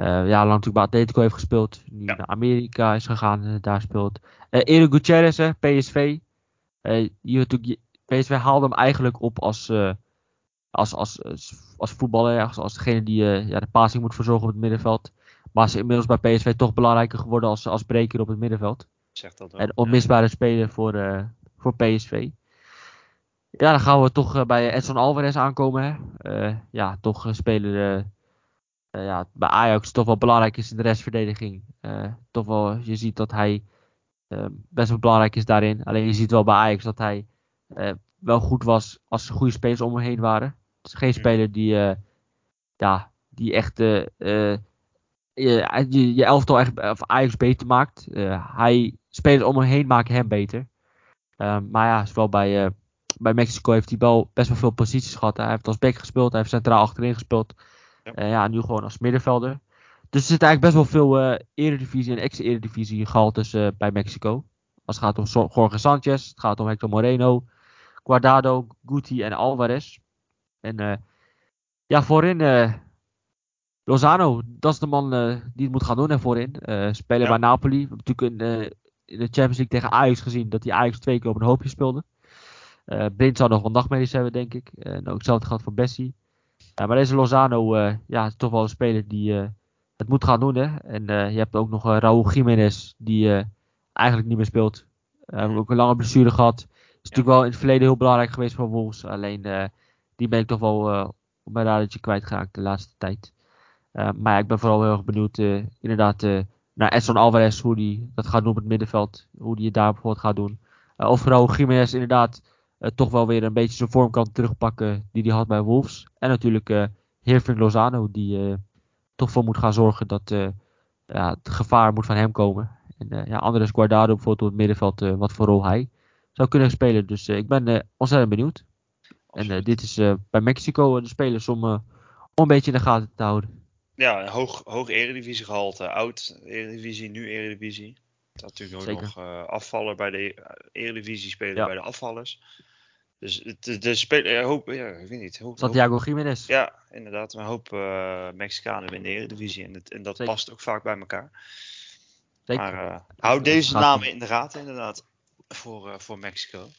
jarenlang natuurlijk bij Atletico heeft gespeeld. Nu Ja. naar Amerika is gegaan en daar speelt. Eric Gutierrez, hè, PSV. Eh, die natuurlijk, PSV haalde hem eigenlijk op als, eh, als, als, als, als voetballer. ja, Als, als degene die eh, ja, de passing moet verzorgen op het middenveld. Maar is inmiddels bij PSV toch belangrijker geworden als, als breker op het middenveld. Zeg dat. En onmisbare speler voor, eh, voor PSV. Ja, dan gaan we toch eh, bij Edson Alvarez aankomen. Hè. Eh, ja, toch een speler eh, eh, ja, bij Ajax toch wel belangrijk is in de restverdediging. Eh, toch wel, je ziet dat hij best wel belangrijk is daarin. Alleen je ziet wel bij Ajax dat hij wel goed was als er goede spelers om hem heen waren. Het is geen mm. speler die, ja, die echt je, je, je elftal echt, of Ajax beter maakt. hij, spelers om hem heen maken hem beter. maar ja, zowel bij bij Mexico heeft hij wel best wel veel posities gehad. Hij heeft als back gespeeld, hij heeft centraal achterin gespeeld. Ja, ja nu gewoon als middenvelder. Dus er zit eigenlijk best wel veel uh, eredivisie en ex-eredivisie gehaald tussen bij Mexico. Als het gaat om Jorge Sanchez, het gaat om Hector Moreno, Guardado, Guti en Alvarez. En uh, ja, voorin Lozano, dat is de man die het moet gaan doen en voorin. spelen ja. bij Napoli. We hebben natuurlijk in, in, de Champions League tegen Ajax gezien dat hij Ajax twee keer op een hoopje speelde. Blind zou nog wel nachtmerries hebben, denk ik. Uh, ook hetzelfde gaat voor Bessie. maar deze Lozano ja, is toch wel een speler die het moet gaan doen. Hè? En je hebt ook nog Raúl Jiménez, die eigenlijk niet meer speelt. Uh, heeft ook een lange blessure gehad. Is natuurlijk wel in het verleden heel belangrijk geweest voor Wolves. Alleen die ben ik toch wel op mijn radertje kwijtgeraakt de laatste tijd. maar ja, ik ben vooral heel erg benieuwd inderdaad naar Edson Alvarez, hoe die dat gaat doen op het middenveld. Hoe die het daar bijvoorbeeld gaat doen. of Raúl Jiménez inderdaad uh, toch wel weer een beetje zijn vorm kan terugpakken die hij had bij Wolves. En natuurlijk uh, Herving Lozano, die uh, toch voor moet gaan zorgen dat ja, het gevaar moet van hem komen. En ja, Andres Guardado bijvoorbeeld op het middenveld, wat voor rol hij zou kunnen spelen. Dus ik ben ontzettend benieuwd. En dit is bij Mexico de spelers om, om een beetje in de gaten te houden. Ja, hoog, hoog eredivisie gehalte. Oud eredivisie, nu eredivisie. Dat natuurlijk ook nog uh, afvallen bij de Eredivisie spelen bij de afvallers. Dus de, de speler, hoop, ja, ik weet niet. Hoop, Santiago Jiménez. Ja, inderdaad. een hoop uh, Mexicanen in de Eredivisie. En, het, en dat past ook vaak bij elkaar. Zeker. Maar uh, hou deze namen in de gaten, inderdaad. Voor, uh, voor Mexico.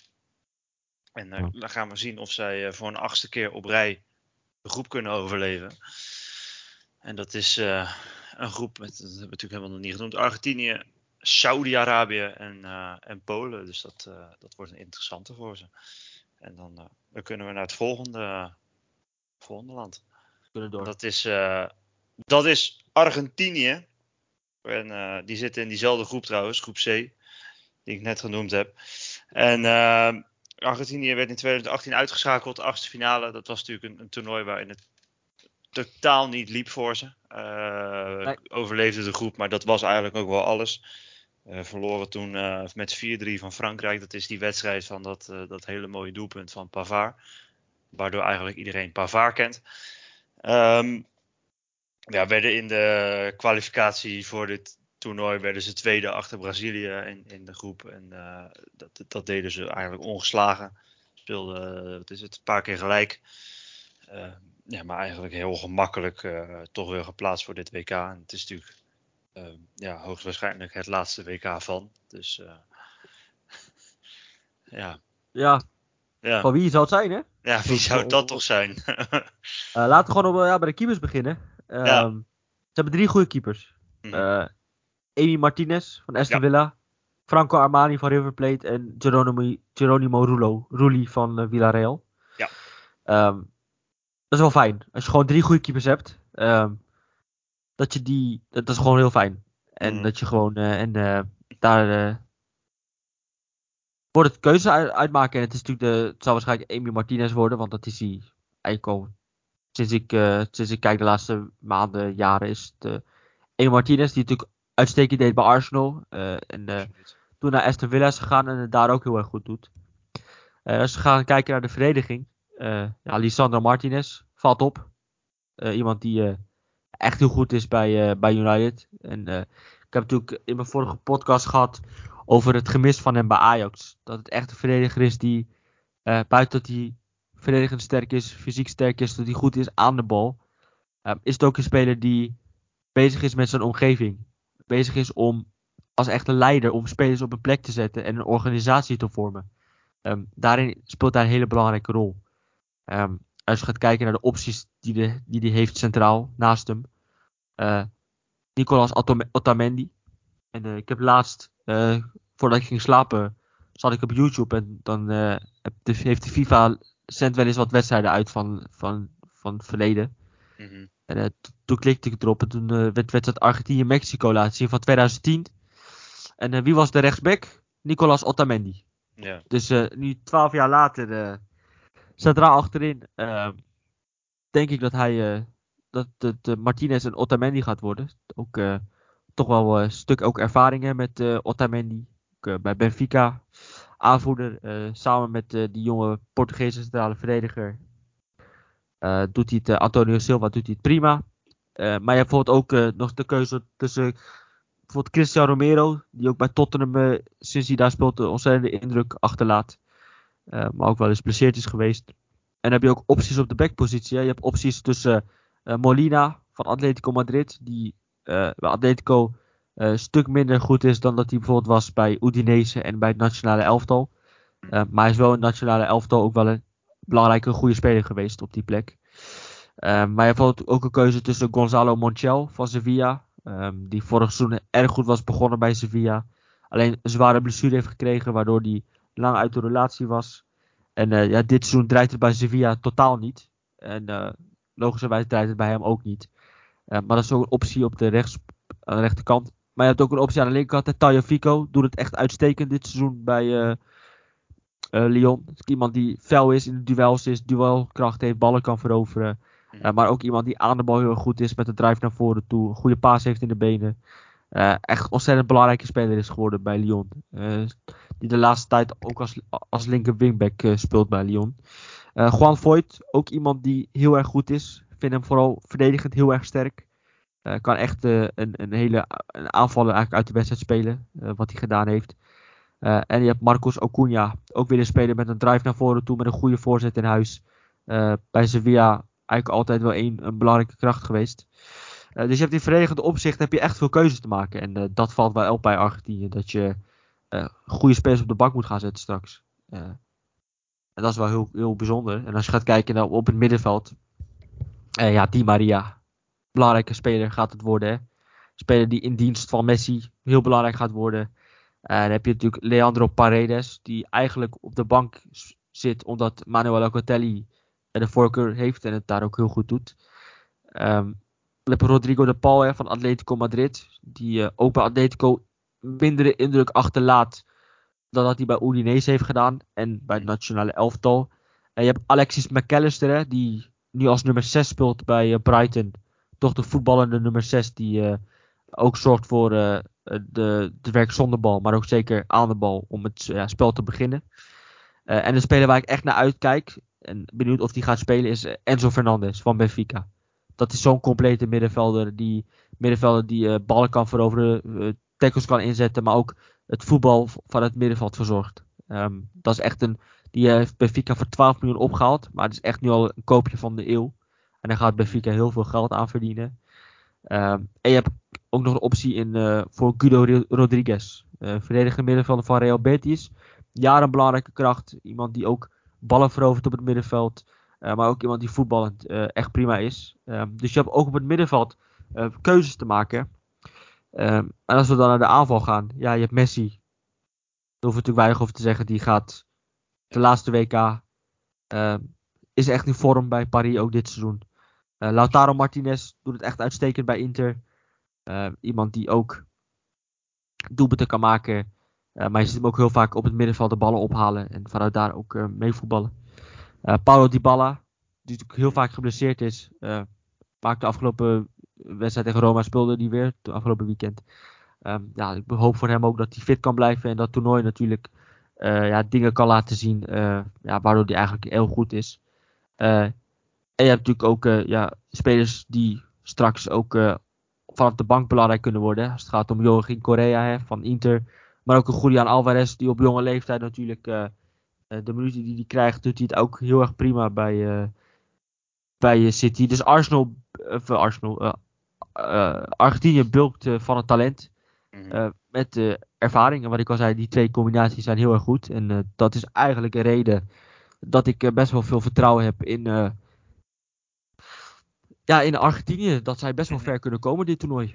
En ja. dan gaan we zien of zij voor een achtste keer op rij de groep kunnen overleven. En dat is een groep met, dat hebben we natuurlijk helemaal nog niet genoemd. Argentinië, Saudi-Arabië en, en Polen. Dus dat, dat wordt een interessante voor ze. En dan, uh, dan kunnen we naar het volgende, volgende land. Kunnen door. Dat is, uh, dat is Argentinië. En uh, die zitten in diezelfde groep trouwens, groep C, die ik net genoemd heb. En Argentinië werd in 2018 uitgeschakeld, de achtste finale. Dat was natuurlijk een, een toernooi waarin het totaal niet liep voor ze. Nee. Overleefde de groep, maar dat was eigenlijk ook wel alles. Uh, verloren toen uh, met 4-3 van Frankrijk. Dat is die wedstrijd van dat, uh, dat hele mooie doelpunt van Pavard. Waardoor eigenlijk iedereen Pavard kent. Um, ja, werden in de kwalificatie voor dit toernooi werden ze tweede achter Brazilië in, in de groep. En dat, dat deden ze eigenlijk ongeslagen. Speelden, wat is het, een paar keer gelijk. ja, maar eigenlijk heel gemakkelijk toch weer geplaatst voor dit WK. En het is natuurlijk ja, hoogstwaarschijnlijk het laatste WK van. Dus uh, ja. ja. Ja. Van wie zou het zijn, hè? Ja, wie zou dat toch zijn? uh, laten we gewoon op, ja, bij de keepers beginnen. Um, ja. Ze hebben drie goede keepers. Mm. Amy Martinez van Aston ja. Villa. Franco Armani van River Plate. En Geronimo, Geronimo Rulo, Rulli van Villarreal. Ja. Um, dat is wel fijn. Als je gewoon drie goede keepers hebt. Um, dat je die, dat, is gewoon heel fijn. En mm. dat je gewoon, uh, en uh, daar uh, wordt het keuze uit, uitmaken. En het is natuurlijk de, het zal waarschijnlijk Amy Martinez worden, want dat is hij eigenlijk sinds ik, sinds ik kijk de laatste maanden, jaren is het Amy Martinez die natuurlijk uitstekend deed bij Arsenal. en toen naar Aston Villa is gegaan en het daar ook heel erg goed doet. als we gaan kijken naar de verdediging. ja, Lisandro Martinez valt op. iemand die echt heel goed is bij, uh, bij United. En uh, ik heb natuurlijk in mijn vorige podcast gehad over het gemis van hem bij Ajax. Dat het echt een verdediger is die, uh, buiten dat hij verdedigend sterk is, fysiek sterk is, dat hij goed is aan de bal. is het ook een speler die bezig is met zijn omgeving. Bezig is om als echte leider om spelers op een plek te zetten en een organisatie te vormen. Um, daarin speelt hij een hele belangrijke rol. Um, als je gaat kijken naar de opties die hij die die heeft centraal naast hem. Uh, Nicolas Otamendi. En uh, ik heb laatst, uh, voordat ik ging slapen, zat ik op YouTube en dan heeft de FIFA zendt wel eens wat wedstrijden uit van, van, van het verleden. Mm -hmm. En toen klikte ik erop en toen werd wedstrijd Argentinië-Mexico laten zien van 2010. En wie was de rechtsback? Nicolas Otamendi. Ja. Dus nu twaalf jaar later centraal achterin denk ik dat hij dat het Martinez en Otamendi gaat worden. Ook toch wel een stuk ook ervaringen met Otamendi. Ook, bij Benfica aanvoerder. samen met die jonge Portugese centrale verdediger uh, doet hij het, uh, Antonio Silva doet hij het prima. Uh, maar je hebt bijvoorbeeld ook nog de keuze tussen bijvoorbeeld Cristiano Romero, die ook bij Tottenham sinds hij daar speelt een ontzettende indruk achterlaat. Maar ook wel eens geblesseerd is geweest. En dan heb je ook opties op de backpositie. Je hebt opties tussen Molina van Atletico Madrid, die bij Atletico een stuk minder goed is dan dat hij bijvoorbeeld was bij Udinese en bij het nationale elftal. maar hij is wel in het nationale elftal ook wel een belangrijke goede speler geweest op die plek. Maar je hebt ook een keuze tussen Gonzalo Montiel van Sevilla. Um, die vorig seizoen erg goed was begonnen bij Sevilla. Alleen een zware blessure heeft gekregen, waardoor hij lang uit de relatie was. En uh, ja, dit seizoen draait het bij Sevilla totaal niet. En uh, logischerwijs draait het bij hem ook niet. Uh, maar dat is ook een optie op de, rechts, aan de rechterkant. Maar je hebt ook een optie aan de linkerkant. Tayo Fico doet het echt uitstekend dit seizoen bij, Lyon. Iemand die fel is in de duels is, duelkracht heeft, ballen kan veroveren. Uh, maar ook iemand die aan de bal heel goed is met een drive naar voren toe. Een goede paas heeft in de benen. Uh, echt ontzettend belangrijke speler is geworden bij Lyon. die de laatste tijd ook als, als linker wingback speelt bij Lyon. Juan Voigt, ook iemand die heel erg goed is. Vind hem vooral verdedigend heel erg sterk. kan echt een, een hele een aanvaller eigenlijk uit de wedstrijd spelen. wat hij gedaan heeft. En je hebt Marcos Acuna, ook weer een speler met een drive naar voren toe, met een goede voorzet in huis. Bij Sevilla eigenlijk altijd wel een, een belangrijke kracht geweest. Uh, dus je hebt in verdedigende opzicht heb je echt veel keuzes te maken. En dat valt wel op bij Argentinië, dat je goede spelers op de bank moet gaan zetten straks. en dat is wel heel, heel bijzonder. En als je gaat kijken naar op het middenveld, ja, Di Maria, belangrijke speler gaat het worden. Hè? Speler die in dienst van Messi heel belangrijk gaat worden. En dan heb je natuurlijk Leandro Paredes, die eigenlijk op de bank zit omdat Manuel Locatelli de voorkeur heeft en het daar ook heel goed doet. Um, Rodrigo de Paul hè, van Atletico Madrid, die uh, ook bij Atletico mindere indruk achterlaat dan dat hij bij Udinese heeft gedaan en bij het nationale elftal. En je hebt Alexis McAllister, die nu als nummer 6 speelt bij uh, Brighton. Toch de voetballende nummer 6, die uh, ook zorgt voor eh, de, de werk zonder bal, maar ook zeker aan de bal om het ja, spel te beginnen. En de speler waar ik echt naar uitkijk en benieuwd of die gaat spelen is eh, Enzo Fernandez van Benfica. Dat is zo'n complete middenvelder die, middenvelder die uh, ballen kan veroveren, uh, tackles kan inzetten, maar ook het voetbal van het middenveld verzorgt. Um, dat is echt een, die heeft Benfica voor 12 miljoen opgehaald, maar het is echt nu al een koopje van de eeuw. En daar gaat Benfica heel veel geld aan verdienen. Um, en je hebt ook nog een optie in, voor Guido Rodriguez. Uh, middenvelder van Real Betis. Jaren een belangrijke kracht. Iemand die ook ballen verovert op het middenveld. Uh, maar ook iemand die voetballend echt prima is. Um, dus je hebt ook op het middenveld keuzes te maken. Um, en als we dan naar de aanval gaan. Ja, je hebt Messi. Daar hoeven we natuurlijk weinig over te zeggen. Die gaat de laatste WK. is echt in vorm bij Paris ook dit seizoen. Lautaro Martinez doet het echt uitstekend bij Inter. Iemand die ook doelpunten kan maken. Maar je ziet hem ook heel vaak op het middenveld de ballen ophalen. En vanuit daar ook uh, meevoetballen. Paulo Dybala, die natuurlijk heel vaak geblesseerd is. maakte de afgelopen wedstrijd tegen Roma speelde die weer. Het afgelopen weekend. Um, ja, ik hoop voor hem ook dat hij fit kan blijven. En dat toernooi natuurlijk ja, dingen kan laten zien. ja, waardoor hij eigenlijk heel goed is. en je hebt natuurlijk ook ja, spelers die straks ook vanaf de bank belangrijk kunnen worden. Als het gaat om Joachim Correa hè, van Inter. Maar ook een Julian Alvarez die op jonge leeftijd natuurlijk de minuten die hij krijgt, doet hij het ook heel erg prima bij, uh, bij City. Dus Arsenal, of Arsenal, Argentinië bulkt van het talent. Mhm. met de ervaring. En wat ik al zei, die twee combinaties zijn heel erg goed. En dat is eigenlijk een reden dat ik best wel veel vertrouwen heb in ja, in Argentinië dat zij best wel ver kunnen komen dit toernooi.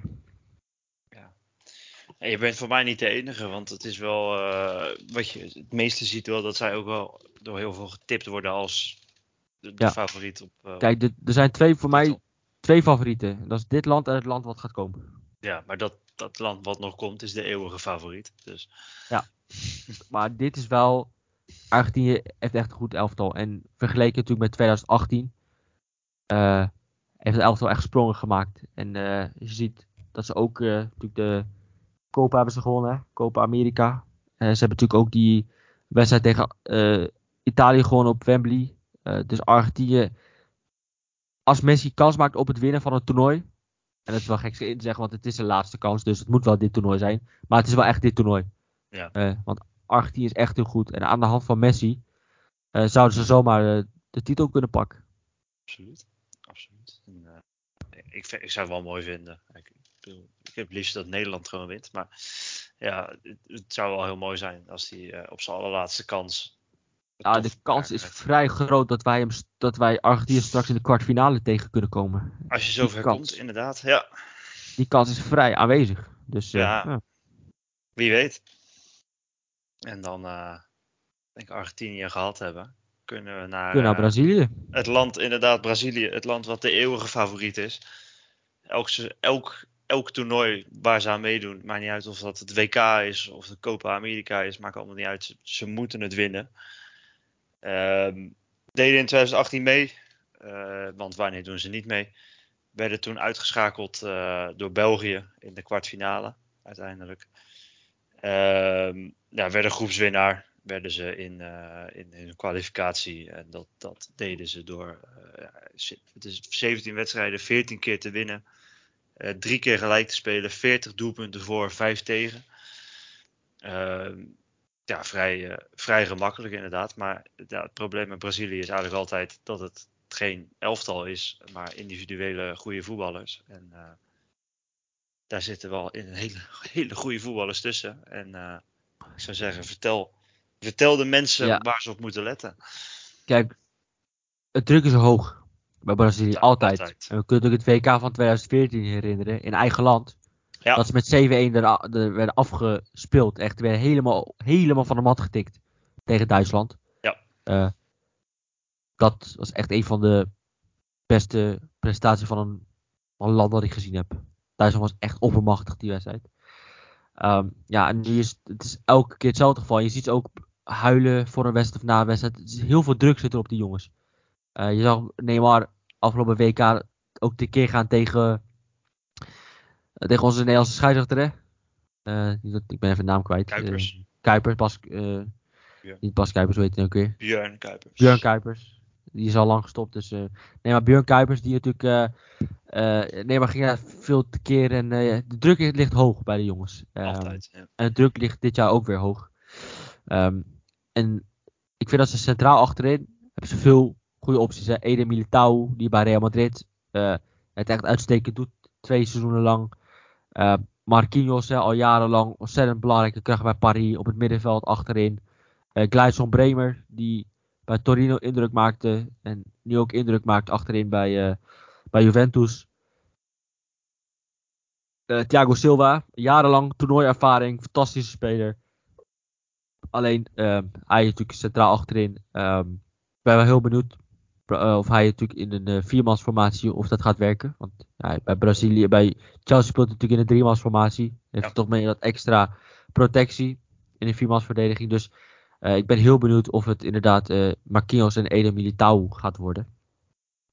Ja. En je bent voor mij niet de enige, want het is wel uh, wat je het meeste ziet wel dat zij ook wel door heel veel getipt worden als de, de favoriet op. Uh, Kijk, er zijn twee voor mij twee favorieten. Dat is dit land en het land wat gaat komen. Ja, maar dat, dat land wat nog komt is de eeuwige favoriet. Dus. Maar dit is wel. Argentinië heeft echt een goed elftal. En vergeleken natuurlijk met 2018. eh, heeft het elftal echt sprongen gemaakt. En eh, je ziet dat ze ook. eh, natuurlijk de Copa hebben ze gewonnen. hè, Copa America. Eh, ze hebben natuurlijk ook die wedstrijd tegen eh, Italië gewonnen op Wembley. Eh, dus Argentinië. Als Messi kans maakt op het winnen van het toernooi. En dat is wel gek in te zeggen, want het is zijn laatste kans. Dus het moet wel dit toernooi zijn. Maar het is wel echt dit toernooi. Ja. Want Argentinië is echt heel goed. En aan de hand van Messi zouden ze zomaar de titel kunnen pakken. Absoluut. Absoluut. En, ik, ik zou het wel mooi vinden. Ik, bedoel, ik heb het liefst dat Nederland gewoon wint. Maar ja, het, het zou wel heel mooi zijn als hij eh, op zijn allerlaatste kans. Ja, de kans is vrij groot dat wij, hem, dat wij Argentinië straks in de kwartfinale tegen kunnen komen. Als je zover kans. komt, inderdaad. Ja, Die kans is vrij aanwezig. Dus eh, Ja. ja. wie weet. En dan, eh denk ik, Argentinië gehad hebben. Kunnen we naar, kunnen naar Brazilië. het land, inderdaad, Brazilië. Het land wat de eeuwige favoriet is. Elk, elk, elk toernooi waar ze aan meedoen, maakt niet uit of dat het WK is of de Copa America is, maakt allemaal niet uit. Ze, moeten het winnen. Ehm, deden in 2018 mee, eh, want wanneer doen ze niet mee? Werden toen uitgeschakeld eh, door België in de kwartfinale, uiteindelijk. Ehm, ja, werden groepswinnaar, werden ze in, eh, in, de kwalificatie. En dat, dat deden ze door ja, het is 17 wedstrijden, 14 keer te winnen. Eh, drie keer gelijk te spelen, 40 doelpunten voor, 5 tegen. Ehm, ja, vrij, eh, vrij gemakkelijk inderdaad. Maar ja, het probleem met Brazilië is eigenlijk altijd dat het geen elftal is, maar individuele goede voetballers. En eh, daar zitten wel in een hele, hele goede voetballers tussen. En eh, ik zou zeggen, vertel, vertel de mensen Ja. waar ze op moeten letten. Kijk, het druk is hoog bij Brazilië, altijd. altijd. En we kunnen ook het WK van 2014 herinneren, in eigen land. Ja. Dat ze met 7-1 er, er werden afgespeeld. Echt, werden helemaal, helemaal van de mat getikt tegen Duitsland. Ja. Eh, dat was echt een van de beste prestaties van een, van een land dat ik gezien heb. Duitsland was echt oppermachtig die wedstrijd. Ehm, ja, en nu is het is elke keer hetzelfde geval. Je ziet ze ook huilen voor een wedstrijd of na een wedstrijd. Heel veel druk zit er op die jongens. Eh, je zag Neymar afgelopen WK ook tekeer gaan tegen, eh, tegen onze Nederlandse scheidsrechter. hè? Eh, ik ben even de naam kwijt. Kuipers. Eh, Kuipers, Bas, Ja. niet Bas Kuipers, heet hij ook weer? Björn Kuipers. Björn Kuipers. Die is al lang gestopt. Dus, nee, maar Björn Kuipers, die natuurlijk. nee, maar ging veel te keer. En de druk ligt hoog bij de jongens. Ehm, Altijd. Ja. en de druk ligt dit jaar ook weer hoog. Ehm, en ik vind dat ze centraal achterin. hebben ze veel goede opties. Hè? Ede Militao, die bij Real Madrid. eh, het echt uitstekend doet. Twee seizoenen lang. Eh, Marquinhos, hè, al jarenlang. Ontzettend belangrijke kracht bij Paris. Op het middenveld achterin. Eh Gleison Bremer, die bij Torino indruk maakte. En nu ook indruk maakt achterin bij, bij Juventus. Thiago Silva, jarenlang toernooiervaring, fantastische speler. Alleen, hij is natuurlijk centraal achterin. Ehm, ik ben wel heel benieuwd of hij natuurlijk in een eh, viermansformatie of dat gaat werken. Want ja, bij Brazilië, bij Chelsea speelt hij natuurlijk in een driemansformatie. Heeft Ja. toch meer dat extra protectie in een viermansverdediging. Dus eh, ik ben heel benieuwd of het inderdaad eh Marquinhos en Eden Militao gaat worden.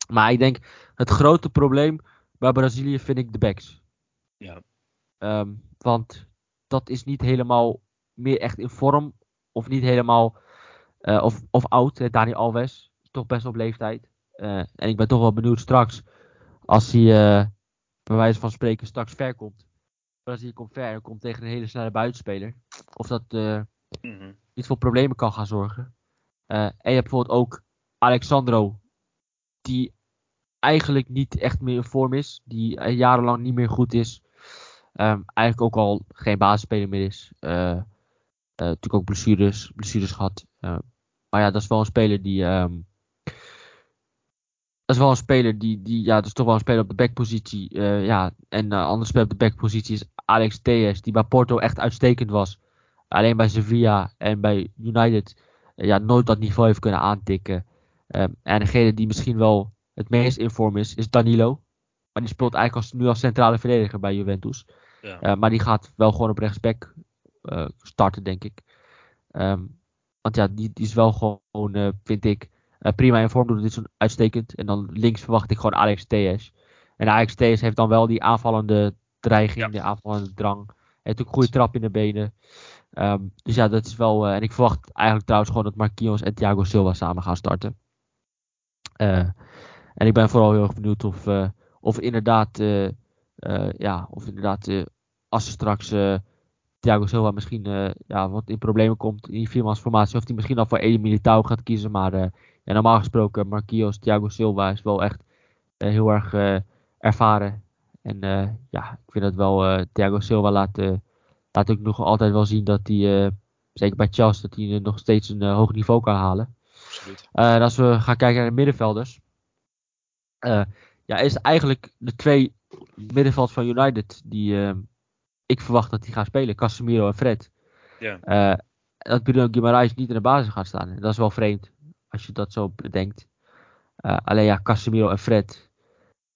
Maar ik denk, het grote probleem bij Brazilië vind ik de backs. Ja. Ehm, want dat is niet helemaal meer echt in vorm. Of niet helemaal. eh, of, of oud. Dani Alves. Toch best op leeftijd. Eh, en ik ben toch wel benieuwd straks. Als hij eh, bij wijze van spreken straks ver komt. Brazilië komt ver en komt tegen een hele snelle buitenspeler. Of dat eh, Mhm. niet voor problemen kan gaan zorgen. En je hebt bijvoorbeeld ook Alexandro. Die eigenlijk niet echt meer in vorm is. Die jarenlang niet meer goed is. Ehm, eigenlijk ook al geen basisspeler meer is. Natuurlijk ook blessures, blessures gehad. Eh, maar ja, dat is wel een speler die. ehm, dat is wel een speler die, die. Ja, dat is toch wel een speler op de backpositie. eh ja, en een andere speler op de backpositie is Alex Tejes. Die bij Porto echt uitstekend was. Alleen bij Sevilla en bij United. eh, ja, nooit dat niveau heeft kunnen aantikken. Ehm, en degene die misschien wel het meest in vorm is, is Danilo. Maar die speelt eigenlijk als, nu als centrale verdediger bij Juventus. Ja. maar die gaat wel gewoon op rechtsback starten, denk ik. Ehm, want ja, die, die is wel gewoon, vind ik, prima in vorm. Doet dit zo'n uitstekend. En dan links verwacht ik gewoon Alex TS. En Alex TS heeft dan wel die aanvallende dreiging, die aanvallende drang. Hij heeft ook een goede trap in de benen. Ehm, dus ja, dat is wel. en ik verwacht eigenlijk trouwens gewoon dat Marquinhos en Thiago Silva samen gaan starten. en ik ben vooral heel erg benieuwd of, of inderdaad, ja, of inderdaad als ze straks Thiago Silva misschien ja, wat in problemen komt in die viermansformatie. Of hij misschien al voor Edi Militao gaat kiezen. Maar ja, normaal gesproken, Marquinhos, Thiago Silva is wel echt uh, heel erg ervaren. En ja, ik vind dat wel, Thiago Silva laat, laat ook nog altijd wel zien dat hij, zeker bij Chelsea, dat hij nog steeds een hoog niveau kan halen. Absoluut. en als we gaan kijken naar de middenvelders. ja, is eigenlijk de twee middenveld van United die ik verwacht dat die gaan spelen. Casemiro en Fred. Ja. Uh, dat Bruno Guimaraes niet in de basis gaat staan. Dat is wel vreemd. Als je dat zo bedenkt. Uh, alleen ja, Casemiro en Fred.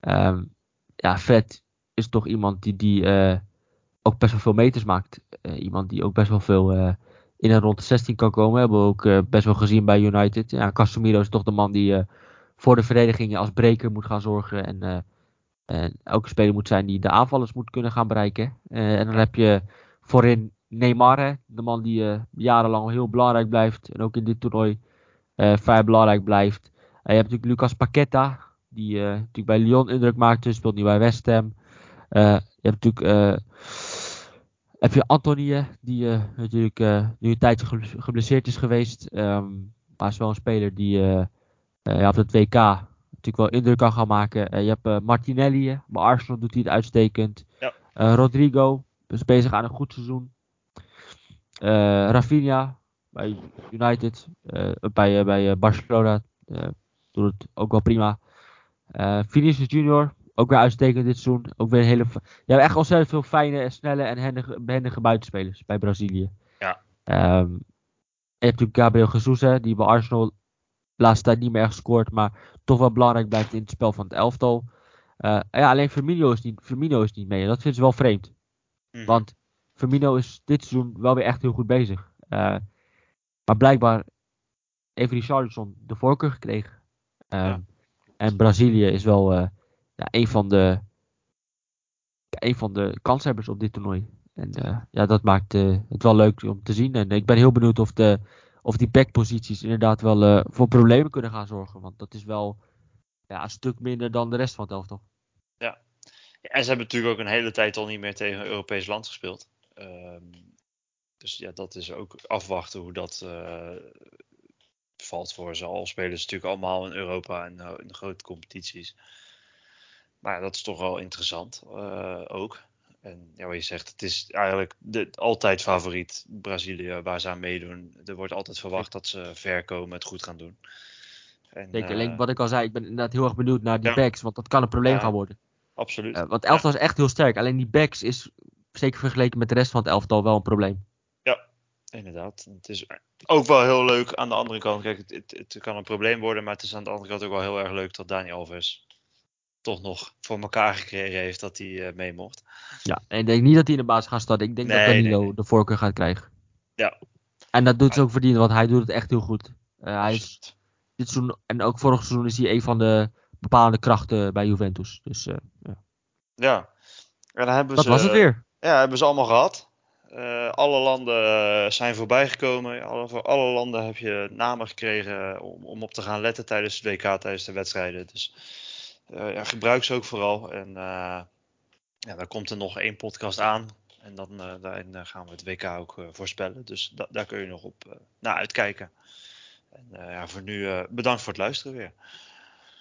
Um, ja, Fred is toch iemand die, die uh, ook best wel veel meters maakt. iemand die ook best wel veel in en rond de 16 kan komen. Hebben we ook best wel gezien bij United. Ja, Casemiro is toch de man die voor de verdediging als breker moet gaan zorgen. En en elke speler moet zijn die de aanvallers moet kunnen gaan bereiken. En dan heb je voorin Neymar, de man die jarenlang heel belangrijk blijft. En ook in dit toernooi vrij belangrijk blijft. je hebt natuurlijk Lucas Paqueta, die natuurlijk bij Lyon indruk maakte. Speelt nu bij West Ham. je hebt natuurlijk heb je Antonie, die natuurlijk nu een tijdje geblesseerd is geweest. Um, maar is wel een speler die ja, op het WK natuurlijk wel indruk kan gaan maken. Uh, je hebt uh, Martinelli, bij Arsenal doet hij het uitstekend. Ja. Uh, Rodrigo is bezig aan een goed seizoen. Rafinha bij United, bij, bij Barcelona doet het ook wel prima. Vinicius Junior, ook weer uitstekend dit seizoen. Ook weer een hele. Je hebt echt ontzettend veel fijne, snelle en handige, behendige buitenspelers bij Brazilië. Ja. Um, je hebt natuurlijk Gabriel Jesus, die bij Arsenal laatste tijd niet meer echt gescoord, maar toch wel belangrijk blijft in het spel van het elftal. Uh, ja, alleen Firmino is, niet, Firmino is niet mee. En dat vindt ze wel vreemd. Mhm. Want Firmino is dit seizoen wel weer echt heel goed bezig. Uh, maar blijkbaar heeft Richarlison de voorkeur gekregen. Uh, Ja. En Brazilië is wel ja, een, van de, een van de kanshebbers op dit toernooi. En ja, dat maakt het wel leuk om te zien. En ik ben heel benieuwd of de, of die backposities inderdaad wel voor problemen kunnen gaan zorgen. Want dat is wel ja, een stuk minder dan de rest van het elftal. Ja. ja. En ze hebben natuurlijk ook een hele tijd al niet meer tegen een Europees land gespeeld. Um, dus ja, dat is ook afwachten hoe dat uh, valt voor ze. Al spelen ze natuurlijk allemaal in Europa en uh, in de grote competities. Maar ja, dat is toch wel interessant ook. En ja, wat je zegt, het is eigenlijk de, altijd favoriet Brazilië waar ze aan meedoen. Er wordt altijd verwacht dat ze ver komen, het goed gaan doen. En, Zeker, uh, wat ik al zei, ik ben inderdaad heel erg benieuwd naar die Ja. backs, want dat kan een probleem Ja. gaan worden. absoluut. Uh, want het elftal is echt heel sterk, alleen die backs is zeker vergeleken met de rest van het elftal wel een probleem. Inderdaad. Het is ook wel heel leuk aan de andere kant. Kijk, het, het, het kan een probleem worden, maar het is aan de andere kant ook wel heel erg leuk dat Dani Alves toch nog voor elkaar gekregen heeft dat hij uh, mee mocht. Ja, en ik denk niet dat hij in de basis gaat starten. Ik denk Nee, dat Danilo nee, nee. de voorkeur gaat krijgen. Ja. En dat doet ze ook verdienen, want hij doet het echt heel goed. Uh, hij is dit seizoen, en ook vorig seizoen is hij een van de bepalende krachten bij Juventus. Dus uh, ja. Ja. En dan hebben dat ze, was het weer. Ja, hebben ze allemaal gehad. Uh, alle landen uh, zijn voorbijgekomen. Alle, voor alle landen heb je namen gekregen om, om op te gaan letten tijdens het WK, tijdens de wedstrijden. Dus uh, ja, gebruik ze ook vooral. En ja, dan komt er nog één podcast aan. En dan gaan we het WK ook voorspellen. Dus da daar kun je nog op naar uitkijken. En ja, voor nu bedankt voor het luisteren weer.